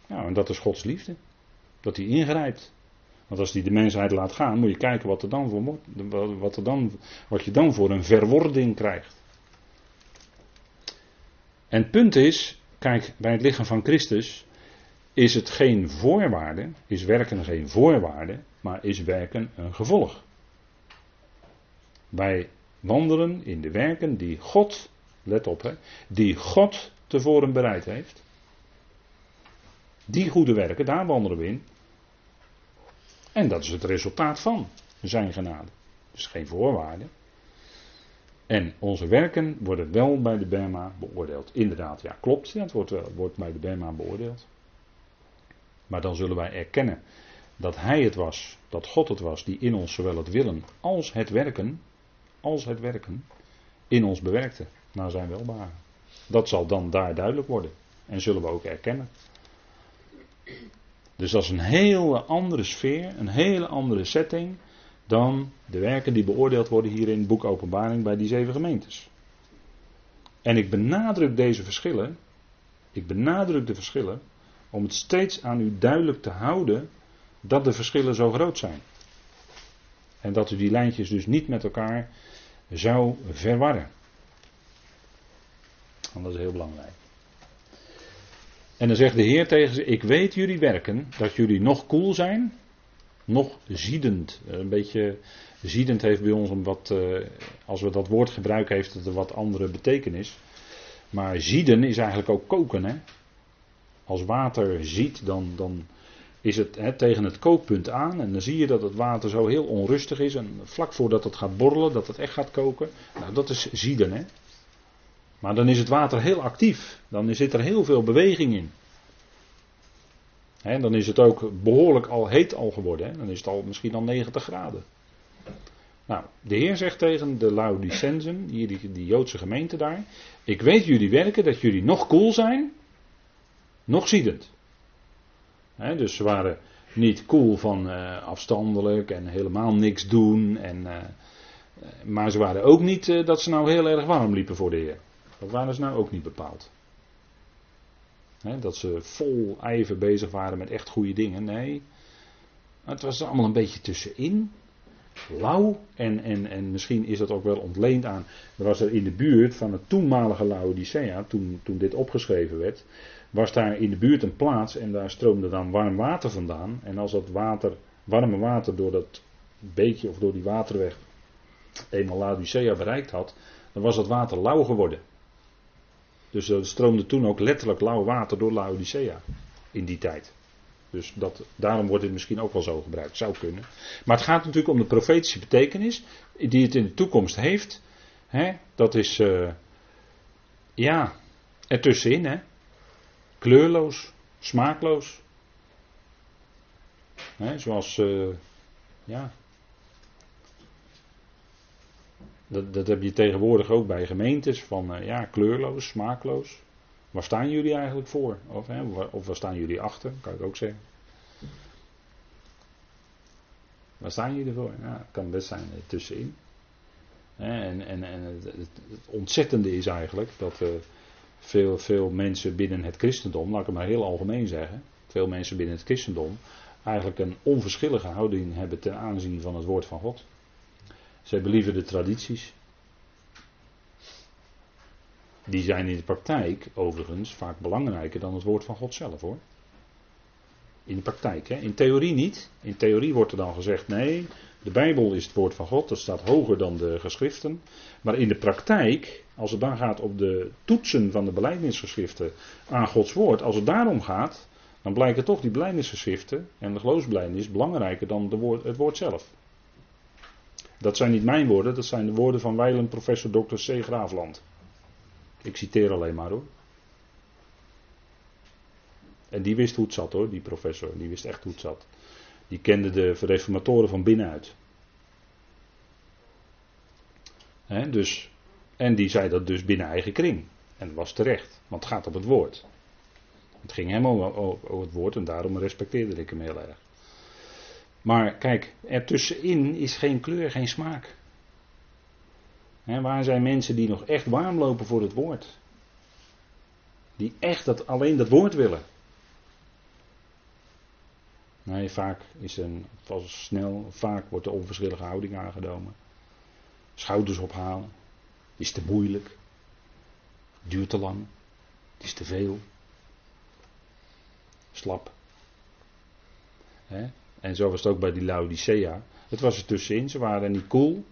Speaker 1: Nou, en dat is Gods liefde. Dat hij ingrijpt. Want als hij de mensheid laat gaan, moet je kijken wat, er dan voor, wat, er dan, wat je dan voor een verwording krijgt. En het punt is, kijk, bij het lichaam van Christus is het geen voorwaarde, is werken geen voorwaarde, maar is werken een gevolg. Wij wandelen in de werken die God, let op hè, die God tevoren bereid heeft. Die goede werken, daar wandelen we in. En dat is het resultaat van zijn genade. Dus geen voorwaarde. En onze werken worden wel bij de Bema beoordeeld. Inderdaad, ja, klopt. Het wordt, wordt bij de Bema beoordeeld. Maar dan zullen wij erkennen dat Hij het was, dat God het was, die in ons zowel het willen als het werken, als het werken, in ons bewerkte naar zijn welbaren. Dat zal dan daar duidelijk worden en zullen we ook erkennen. Dus dat is een hele andere sfeer, een hele andere setting dan de werken die beoordeeld worden hier in het boek Openbaring bij die zeven gemeentes. En ik benadruk deze verschillen, ik benadruk de verschillen, om het steeds aan u duidelijk te houden dat de verschillen zo groot zijn. En dat u die lijntjes dus niet met elkaar zou verwarren. Want dat is heel belangrijk. En dan zegt de Heer tegen ze: Ik weet jullie werken, dat jullie nog koel zijn, nog ziedend. Een beetje ziedend heeft bij ons wat, eh, als we dat woord gebruiken, heeft het een wat andere betekenis. Maar zieden is eigenlijk ook koken. Hè? Als water ziet, dan, dan is het tegen het kookpunt aan. En dan zie je dat het water zo heel onrustig is. En vlak voordat het gaat borrelen, dat het echt gaat koken. Nou, dat is zieden. Hè? Maar dan is het water heel actief. Dan zit er heel veel beweging in. He, dan is het ook behoorlijk al heet al geworden. He. Dan is het al misschien al 90 graden. Nou, de Heer zegt tegen de Laodicensen, die, die, die Joodse gemeente daar. Ik weet jullie werken dat jullie nog koel zijn, nog ziedend. Dus ze waren niet koel van uh, afstandelijk en helemaal niks doen. En, uh, maar ze waren ook niet dat ze nou heel erg warm liepen voor de Heer. Dat waren ze nou ook niet bepaald. dat ze vol ijver bezig waren met echt goede dingen. Nee, het was allemaal een beetje tussenin. Lauw. En, en, en misschien is dat ook wel ontleend aan. Er was er in de buurt van het toenmalige Laodicea, toen, toen dit opgeschreven werd. Was daar in de buurt een plaats en daar stroomde dan warm water vandaan. En als dat water, warme water door dat beekje of door die waterweg eenmaal Laodicea bereikt had, dan was dat water lauw geworden. Dus er stroomde toen ook letterlijk lauw water door Laodicea in die tijd. Dus dat, daarom wordt het misschien ook wel zo gebruikt. Zou kunnen. Maar het gaat natuurlijk om de profetische betekenis die het in de toekomst heeft. Hè? Dat is, uh, ja, ertussenin. Hè? Kleurloos, smaakloos. Hè? Zoals, uh, ja, Dat, dat heb je tegenwoordig ook bij gemeentes van uh, ja, kleurloos, smaakloos. Waar staan jullie eigenlijk voor? Of, hè, of waar staan jullie achter, kan ik ook zeggen. Waar staan jullie voor? Ja, kan best zijn uh, tussenin. En, en, en het, ontzettende is eigenlijk dat uh, veel, veel mensen binnen het christendom, laat ik het maar heel algemeen zeggen, veel mensen binnen het christendom eigenlijk een onverschillige houding hebben ten aanzien van het woord van God. Zij believen de tradities. Die zijn in de praktijk overigens vaak belangrijker dan het woord van God zelf hoor. In de praktijk, hè? in theorie niet. In theorie wordt er dan gezegd: nee, de Bijbel is het woord van God, dat staat hoger dan de geschriften. Maar in de praktijk, als het dan gaat op de toetsen van de belijdenisgeschriften aan Gods woord, als het daarom gaat, dan blijken toch die belijdenisgeschriften en de geloofsbelijdenis belangrijker dan de woord, het woord zelf. Dat zijn niet mijn woorden, dat zijn de woorden van wijlen professor Dr. C. Graafland. Ik citeer alleen maar hoor. En die wist hoe het zat hoor, die professor. Die wist echt hoe het zat. Die kende de reformatoren van binnenuit. Dus, en die zei dat dus binnen eigen kring. En dat was terecht, want het gaat om het woord. Het ging hem over het woord en daarom respecteerde ik hem heel erg. Maar kijk, ertussenin is geen kleur, geen smaak. Waar zijn mensen die nog echt warm lopen voor het woord? Die echt dat, alleen dat woord willen. Nee, vaak is een, snel, vaak wordt de onverschillige houding aangenomen. Schouders ophalen. Is te moeilijk. Duurt te lang. Is te veel. Slap. En zo was het ook bij die Laodicea. Het was er tussenin. Ze waren niet cool.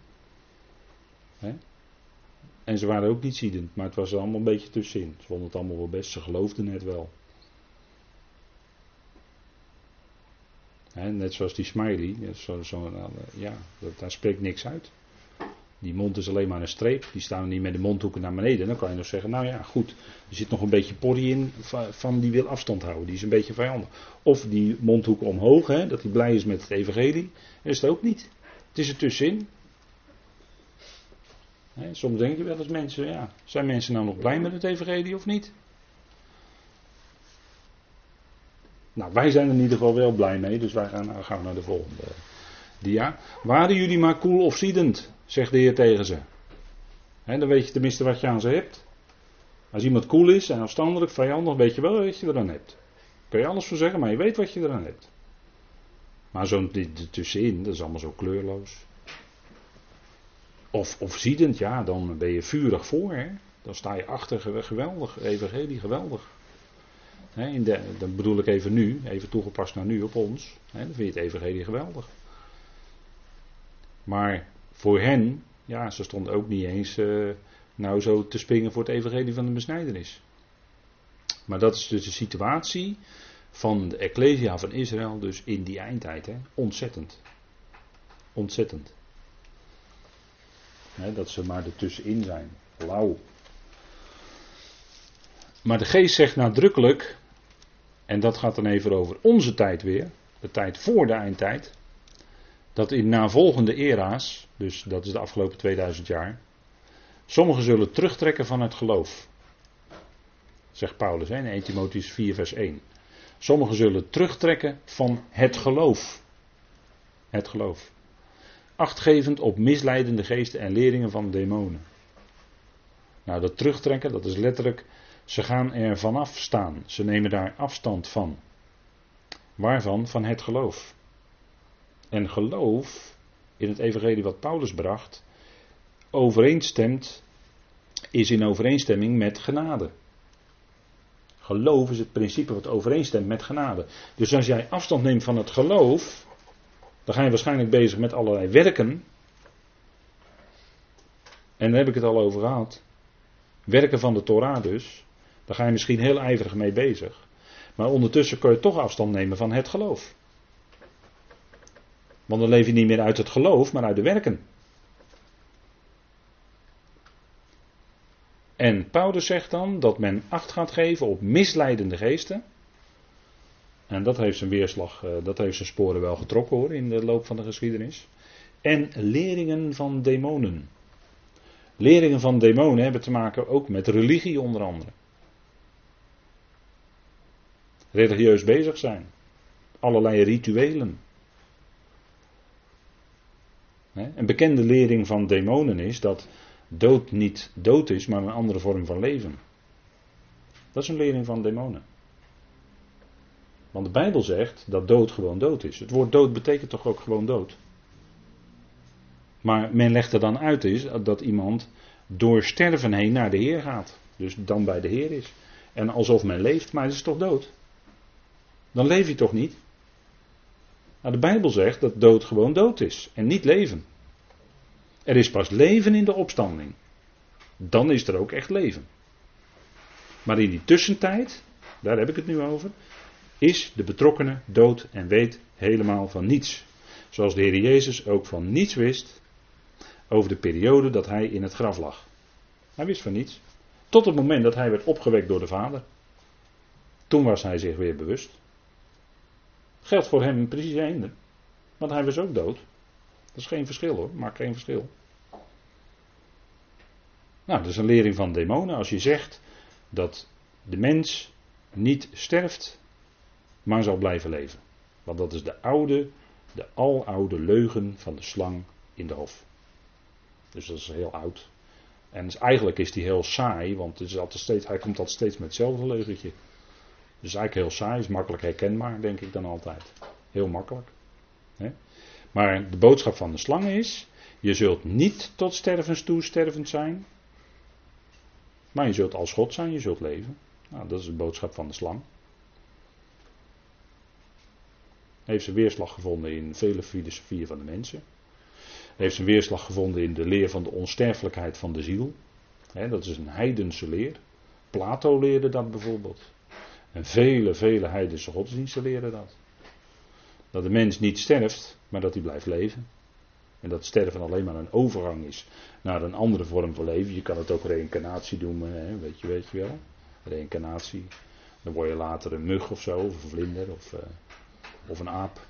Speaker 1: En ze waren ook niet ziedend. Maar het was allemaal een beetje tussenin. Ze vonden het allemaal wel best. Ze geloofden het wel. Net zoals die smiley. Zo, nou, ja, daar spreekt niks uit. Die mond is alleen maar een streep. Die staan niet met de mondhoeken naar beneden. Dan kan je nog zeggen, nou ja, goed. Er zit nog een beetje porrie in van die wil afstand houden. Die is een beetje vijandig. Of die mondhoeken omhoog, hè, dat hij blij is met het evangelie. Dat is het ook niet. Het is er tussenin. Soms denk je wel eens mensen, ja, zijn mensen nou nog blij met het evangelie of niet? Nou, wij zijn er in ieder geval wel blij mee, dus wij gaan, gaan naar de volgende dia. Waren jullie maar koel of ziedend? zegt de Heer tegen ze. dan weet je tenminste wat je aan ze hebt. Als iemand koel is en afstandelijk, vijandig, weet je wel wat je eraan hebt. Kun je alles voor zeggen, maar je weet wat je eraan hebt. Maar zo'n tussenin, dat is allemaal zo kleurloos. Of, of ziedend, ja, dan ben je vurig voor. Hè? Dan sta je achter, geweldig, evangelie, geweldig. Hè, in de, dat bedoel ik even nu, even toegepast naar nu op ons. Hè, dan vind je het evangelie geweldig. Maar voor hen, ja, ze stonden ook niet eens uh, nou zo te springen voor het evangelie van de besnijdenis. Maar dat is dus de situatie van de Ecclesia van Israël, dus in die eindtijd. Ontzettend. Ontzettend. Dat ze maar ertussenin zijn. Lauw. Maar de geest zegt nadrukkelijk, en dat gaat dan even over onze tijd weer, de tijd voor de eindtijd, dat in navolgende era's, dus dat is de afgelopen 2000 jaar, sommigen zullen terugtrekken van het geloof. Zegt Paulus in 1 Timotheus 4 vers 1. Sommigen zullen terugtrekken van het geloof. Het geloof. Achtgevend op misleidende geesten en leringen van demonen. Nou, dat terugtrekken, dat is letterlijk, ze gaan er vanaf staan. Ze nemen daar afstand van. Waarvan? Van het geloof. En geloof in het evangelie wat Paulus bracht, overeenstemt, is in overeenstemming met genade. Geloof is het principe wat overeenstemt met genade. Dus als jij afstand neemt van het geloof, dan ga je waarschijnlijk bezig met allerlei werken. En daar heb ik het al over gehad. Werken van de Torah dus. Daar ga je misschien heel ijverig mee bezig. Maar ondertussen kun je toch afstand nemen van het geloof. Want dan leef je niet meer uit het geloof, maar uit de werken. En Paulus zegt dan dat men acht gaat geven op misleidende geesten. En dat heeft zijn weerslag, eh, dat heeft zijn sporen wel getrokken hoor in de loop van de geschiedenis. En leringen van demonen. Leringen van demonen hebben te maken ook met religie onder andere. Religieus bezig zijn. Allerlei rituelen. Een bekende lering van demonen is dat dood niet dood is, maar een andere vorm van leven. Dat is een lering van demonen. Want de Bijbel zegt dat dood gewoon dood is. Het woord dood betekent toch ook gewoon dood. Maar men legt er dan uit is dat iemand door sterven heen naar de Heer gaat. Dus dan bij de Heer is. En alsof men leeft, maar het is toch dood. Dan leef je toch niet? Nou, de Bijbel zegt dat dood gewoon dood is en niet leven. Er is pas leven in de opstanding. Dan is er ook echt leven. Maar in die tussentijd, daar heb ik het nu over, is de betrokkenen dood en weet helemaal van niets. Zoals de Heer Jezus ook van niets wist over de periode dat hij in het graf lag. Hij wist van niets. Tot het moment dat hij werd opgewekt door de Vader. Toen was hij zich weer bewust. Geldt voor hem precies einde. Want hij was ook dood. Dat is geen verschil hoor, maakt geen verschil. Nou, dat is een lering van demonen. Als je zegt dat de mens niet sterft, maar zal blijven leven. Want dat is de oude, de aloude leugen van de slang in de hof. Dus dat is heel oud. En dus eigenlijk is die heel saai, want het steeds, hij komt altijd steeds met hetzelfde leugentje. Dus eigenlijk heel saai, is makkelijk herkenbaar, denk ik dan altijd. Heel makkelijk. Maar de boodschap van de slang is: je zult niet tot stervens toe stervend zijn, maar je zult als God zijn, je zult leven. Nou, dat is de boodschap van de slang. Heeft zijn weerslag gevonden in vele filosofieën van de mensen. Heeft zijn weerslag gevonden in de leer van de onsterfelijkheid van de ziel. dat is een heidense leer. Plato leerde dat bijvoorbeeld. En vele, vele heidense godsdiensten leren dat. Dat de mens niet sterft, maar dat hij blijft leven. En dat sterven alleen maar een overgang is naar een andere vorm van leven. Je kan het ook reïncarnatie doen, hè, weet, je, weet je wel. Reïncarnatie. Dan word je later een mug of zo, of een vlinder, of, uh, of een aap.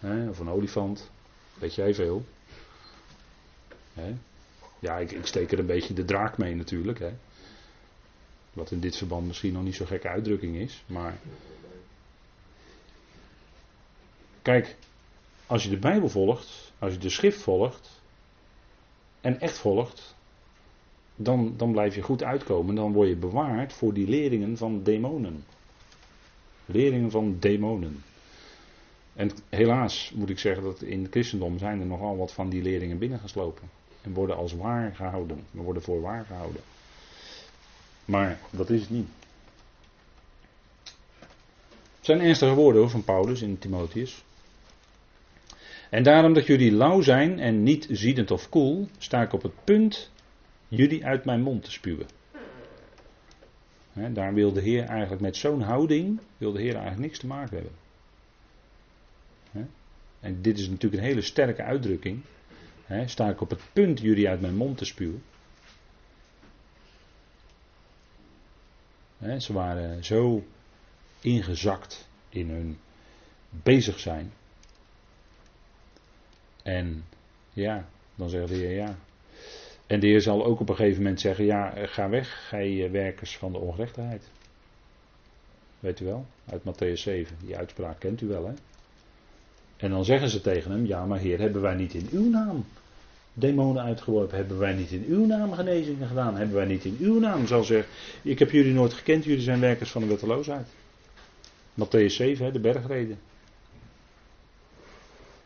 Speaker 1: Hè, of een olifant. Weet jij veel. Hè? Ja, ik, ik, steek er een beetje de draak mee natuurlijk. Hè. Wat in dit verband misschien nog niet zo gekke uitdrukking is. Maar. Kijk, als je de Bijbel volgt, als je de schrift volgt en echt volgt, dan, dan blijf je goed uitkomen. Dan word je bewaard voor die leringen van demonen. Leringen van demonen. En helaas moet ik zeggen dat in het christendom zijn er nogal wat van die leringen binnengeslopen. En worden als waar gehouden. We worden voor waar gehouden. Maar dat is het niet. Het zijn ernstige woorden van Paulus in Timotheus. En daarom dat jullie lauw zijn en niet ziedend of koel, sta ik op het punt jullie uit mijn mond te spuwen. daar wil de Heer eigenlijk met zo'n houding, wil de Heer eigenlijk niks te maken hebben. En dit is natuurlijk een hele sterke uitdrukking. sta ik op het punt jullie uit mijn mond te spuwen. ze waren zo ingezakt in hun bezig zijn. En ja, dan zegt de Heer ja. En de Heer zal ook op een gegeven moment zeggen: Ja, ga weg, gij werkers van de ongerechtigheid. Weet u wel, uit Matthäus 7. Die uitspraak kent u wel, hè? En dan zeggen ze tegen hem: Ja, maar Heer, hebben wij niet in uw naam demonen uitgeworpen? Hebben wij niet in uw naam genezingen gedaan? Hebben wij niet in uw naam, zal zeggen: Ik heb jullie nooit gekend, jullie zijn werkers van de wetteloosheid. Matthäus 7, hè, de bergreden.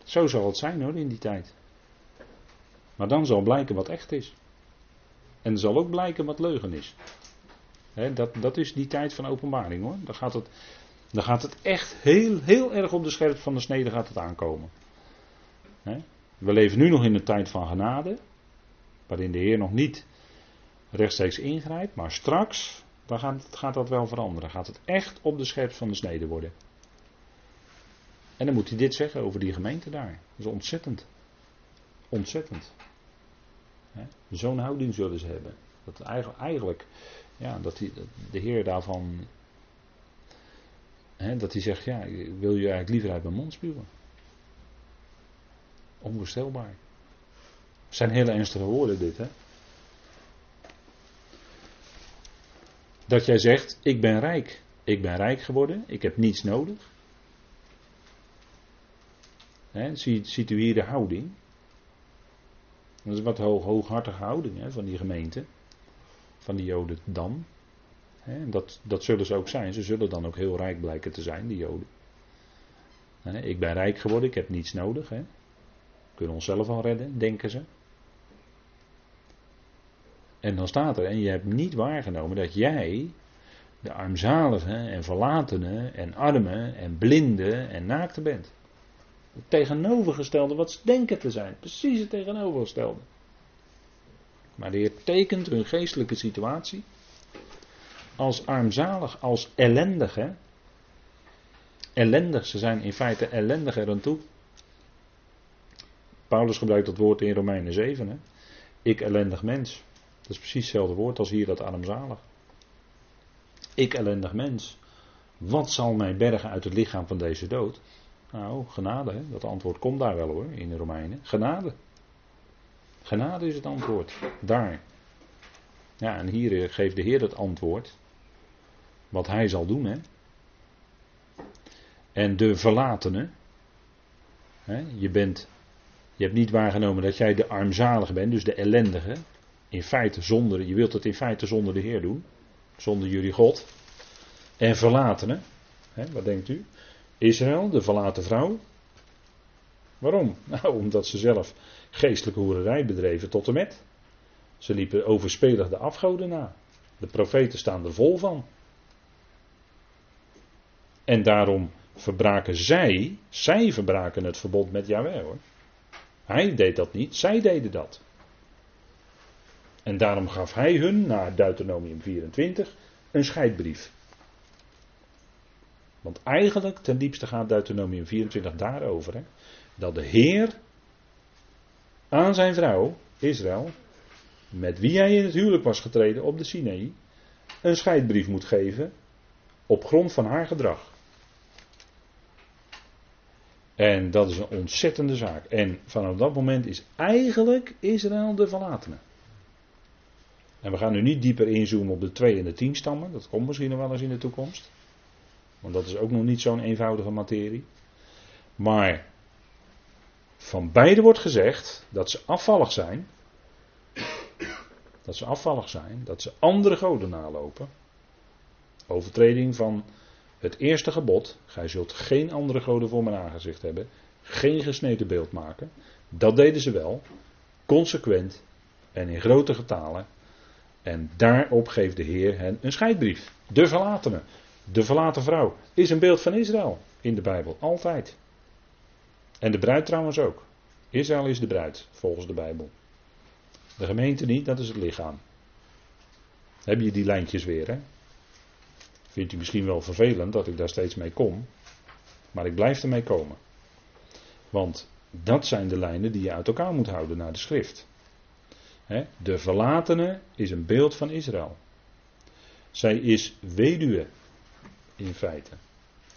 Speaker 1: Zo zal het zijn hoor in die tijd. Maar dan zal blijken wat echt is. En er zal ook blijken wat leugen is. dat, dat is die tijd van openbaring hoor. Dan gaat het, dan gaat het echt heel, heel erg op de scherp van de snede gaat het aankomen. we leven nu nog in een tijd van genade. Waarin de Heer nog niet rechtstreeks ingrijpt. Maar straks dan gaat, gaat dat wel veranderen. Gaat het echt op de scherp van de snede worden. En dan moet hij dit zeggen over die gemeente daar. Dat is ontzettend. Ontzettend. Zo'n houding zullen ze hebben. Dat eigenlijk, ja, dat die, de Heer daarvan, dat hij zegt, ja, ik wil je eigenlijk liever uit mijn mond spuwen. Onvoorstelbaar. Het zijn hele ernstige woorden dit, hè. Dat jij zegt, ik ben rijk. Ik ben rijk geworden, ik heb niets nodig. He, ziet, ziet, u hier de houding? Dat is wat hoog, hooghartige houding van die gemeente. Van die Joden dan. Dat, dat zullen ze ook zijn. Ze zullen dan ook heel rijk blijken te zijn, die Joden. ik ben rijk geworden, ik heb niets nodig. We kunnen onszelf al redden, denken ze. En dan staat er, en je hebt niet waargenomen dat jij de armzaligen en verlatenen en armen en blinden en naakten bent. Het tegenovergestelde wat ze denken te zijn. Precies het tegenovergestelde. Maar de Heer tekent hun geestelijke situatie als armzalig, als ellendig. Hè? Ellendig, ze zijn in feite ellendig er toe. Paulus gebruikt dat woord in Romeinen 7. Hè? Ik ellendig mens. Dat is precies hetzelfde woord als hier dat armzalig. Ik ellendig mens. Wat zal mij bergen uit het lichaam van deze dood? Nou, genade, hè? dat antwoord komt daar wel hoor, in de Romeinen. Genade. Genade is het antwoord. Daar. Ja, en hier eh, geeft de Heer het antwoord. Wat hij zal doen, hè. En de verlatene. Hè, je bent. Je hebt niet waargenomen dat jij de armzalige bent, dus de ellendige. In feite zonder, je wilt het in feite zonder de Heer doen. Zonder jullie God. En verlatene. Hè, wat denkt u? Israël, de verlaten vrouw. Waarom? (laughs) Nou, omdat ze zelf geestelijke hoererij bedreven tot en met. Ze liepen overspelig de afgoden na. De profeten staan er vol van. En daarom verbraken zij, zij verbraken het verbond met Yahweh hoor. Hij deed dat niet, zij deden dat. En daarom gaf hij hun, naar Deuteronomium 24, een scheidbrief. Want eigenlijk, ten diepste gaat Deuteronomium 24 daarover. Hè, dat de Heer aan zijn vrouw, Israël, met wie hij in het huwelijk was getreden op de Sinaï, een scheidbrief moet geven op grond van haar gedrag. En dat is een ontzettende zaak. En vanaf dat moment is eigenlijk Israël de verlatene. En we gaan nu niet dieper inzoomen op de twee en de tien stammen. Dat komt misschien nog wel eens in de toekomst. Want dat is ook nog niet zo'n eenvoudige materie. Maar van beide wordt gezegd dat ze afvallig zijn. Dat ze afvallig zijn, dat ze andere goden nalopen. Overtreding van het eerste gebod. Gij zult geen andere goden voor mijn aangezicht hebben. Geen gesneden beeld maken. Dat deden ze wel. Consequent en in grote getalen. En daarop geeft de Heer hen een scheidbrief. De verlatene, de verlaten vrouw, is een beeld van Israël in de Bijbel, altijd. En de bruid trouwens ook. Israël is de bruid, volgens de Bijbel. De gemeente niet, dat is het lichaam. Heb je die lijntjes weer, hè? Vindt u misschien wel vervelend dat ik daar steeds mee kom. Maar ik blijf ermee komen. Want dat zijn de lijnen die je uit elkaar moet houden naar de schrift. De verlatene is een beeld van Israël. Zij is weduwe in feite.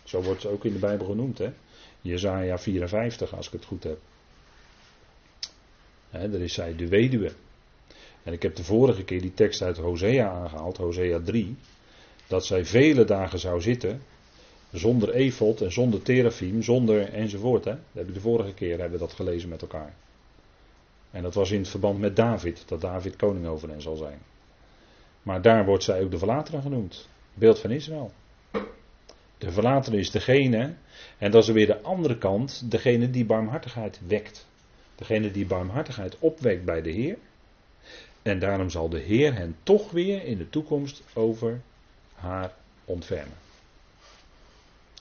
Speaker 1: Zo wordt ze ook in de Bijbel genoemd. Hè? Jezaja 54, als ik het goed heb. He, daar is zij de weduwe. En ik heb de vorige keer die tekst uit Hosea aangehaald, Hosea 3. Dat zij vele dagen zou zitten. Zonder efot en zonder terafim, zonder enzovoort. Hè? Dat heb ik de vorige keer hebben we dat gelezen met elkaar. En dat was in het verband met David, dat David koning over hen zal zijn. Maar daar wordt zij ook de verlater genoemd. Beeld van Israël. De verlater is degene, en dat is weer de andere kant, degene die barmhartigheid wekt. Degene die barmhartigheid opwekt bij de Heer. En daarom zal de Heer hen toch weer in de toekomst over haar ontfermen.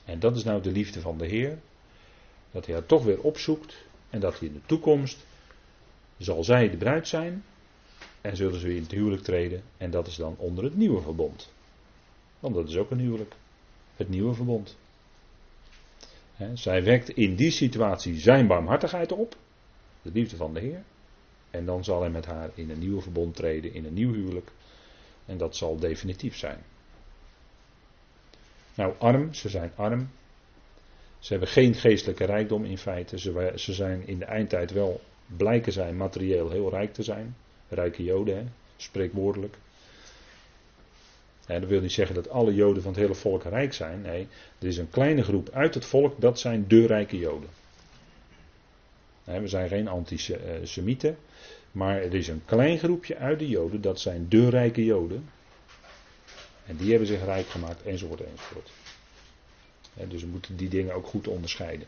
Speaker 1: En dat is nou de liefde van de Heer. Dat hij haar toch weer opzoekt en dat hij in de toekomst zal zij de bruid zijn en zullen ze weer in het huwelijk treden en dat is dan onder het nieuwe verbond. Want dat is ook een huwelijk. Het nieuwe verbond. zij wekt in die situatie zijn barmhartigheid op, de liefde van de Heer. En dan zal hij met haar in een nieuw verbond treden, in een nieuw huwelijk. En dat zal definitief zijn. Nou, arm, ze zijn arm. Ze hebben geen geestelijke rijkdom in feite. Ze, ze zijn in de eindtijd wel, blijken zijn materieel heel rijk te zijn. Rijke joden, hè? spreekwoordelijk. En dat wil niet zeggen dat alle joden van het hele volk rijk zijn. Nee, er is een kleine groep uit het volk, dat zijn de rijke joden. we zijn geen antisemieten. Maar er is een klein groepje uit de joden, dat zijn de rijke joden. En die hebben zich rijk gemaakt, enzovoort, enzovoort. dus we moeten die dingen ook goed onderscheiden.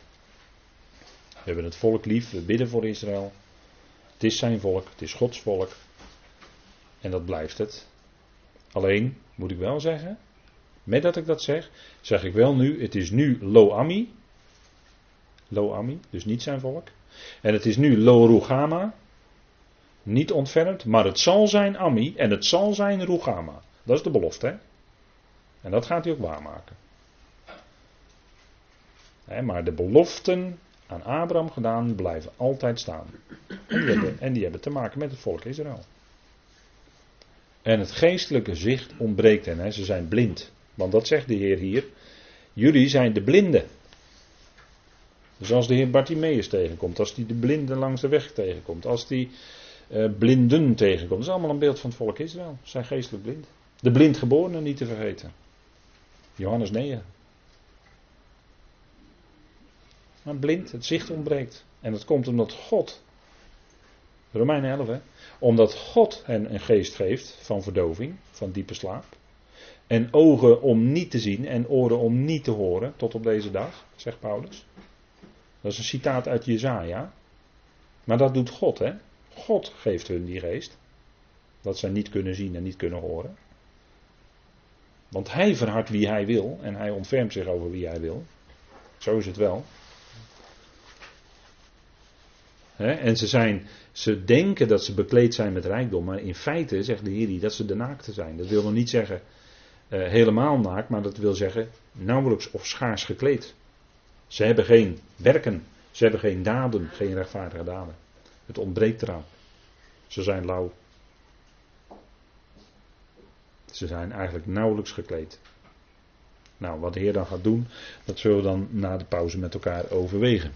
Speaker 1: We hebben het volk lief, we bidden voor Israël. Het is zijn volk, het is Gods volk. En dat blijft het. Alleen, moet ik wel zeggen, met dat ik dat zeg, zeg ik wel nu, het is nu Lo-Ami. Lo-Ami, dus niet zijn volk. En het is nu Lo-Rugama, niet ontfermd, maar het zal zijn Ami en het zal zijn Rugama. Dat is de belofte. Hè? En dat gaat hij ook waarmaken. maar de beloften aan Abraham gedaan blijven altijd staan. En die, hebben, en die hebben te maken met het volk Israël. En het geestelijke zicht ontbreekt hen. Hè. Ze zijn blind. Want dat zegt de Heer hier. Jullie zijn de blinden. Dus als de Heer Bartimaeus tegenkomt, als hij de blinden langs de weg tegenkomt, als hij uh, blinden tegenkomt, dat is allemaal een beeld van het volk Israël. Ze zijn geestelijk blind. De blindgeborenen niet te vergeten. Johannes 9. Maar blind, het zicht ontbreekt. En dat komt omdat God, Romeinen 11, hè, omdat God hen een geest geeft van verdoving, van diepe slaap. En ogen om niet te zien en oren om niet te horen, tot op deze dag, zegt Paulus. Dat is een citaat uit Jezaja. Maar dat doet God, hè. God geeft hun die geest. Dat zij niet kunnen zien en niet kunnen horen. Want hij verhardt wie hij wil en hij ontfermt zich over wie hij wil. Zo is het wel. en ze, zijn, ze denken dat ze bekleed zijn met rijkdom, maar in feite zegt de Heer dat ze de naakte zijn. Dat wil nog niet zeggen uh, helemaal naakt, maar dat wil zeggen nauwelijks of schaars gekleed. Ze hebben geen werken, ze hebben geen daden, geen rechtvaardige daden. Het ontbreekt eraan. Ze zijn lauw. Ze zijn eigenlijk nauwelijks gekleed. Nou, wat de Heer dan gaat doen, dat zullen we dan na de pauze met elkaar overwegen.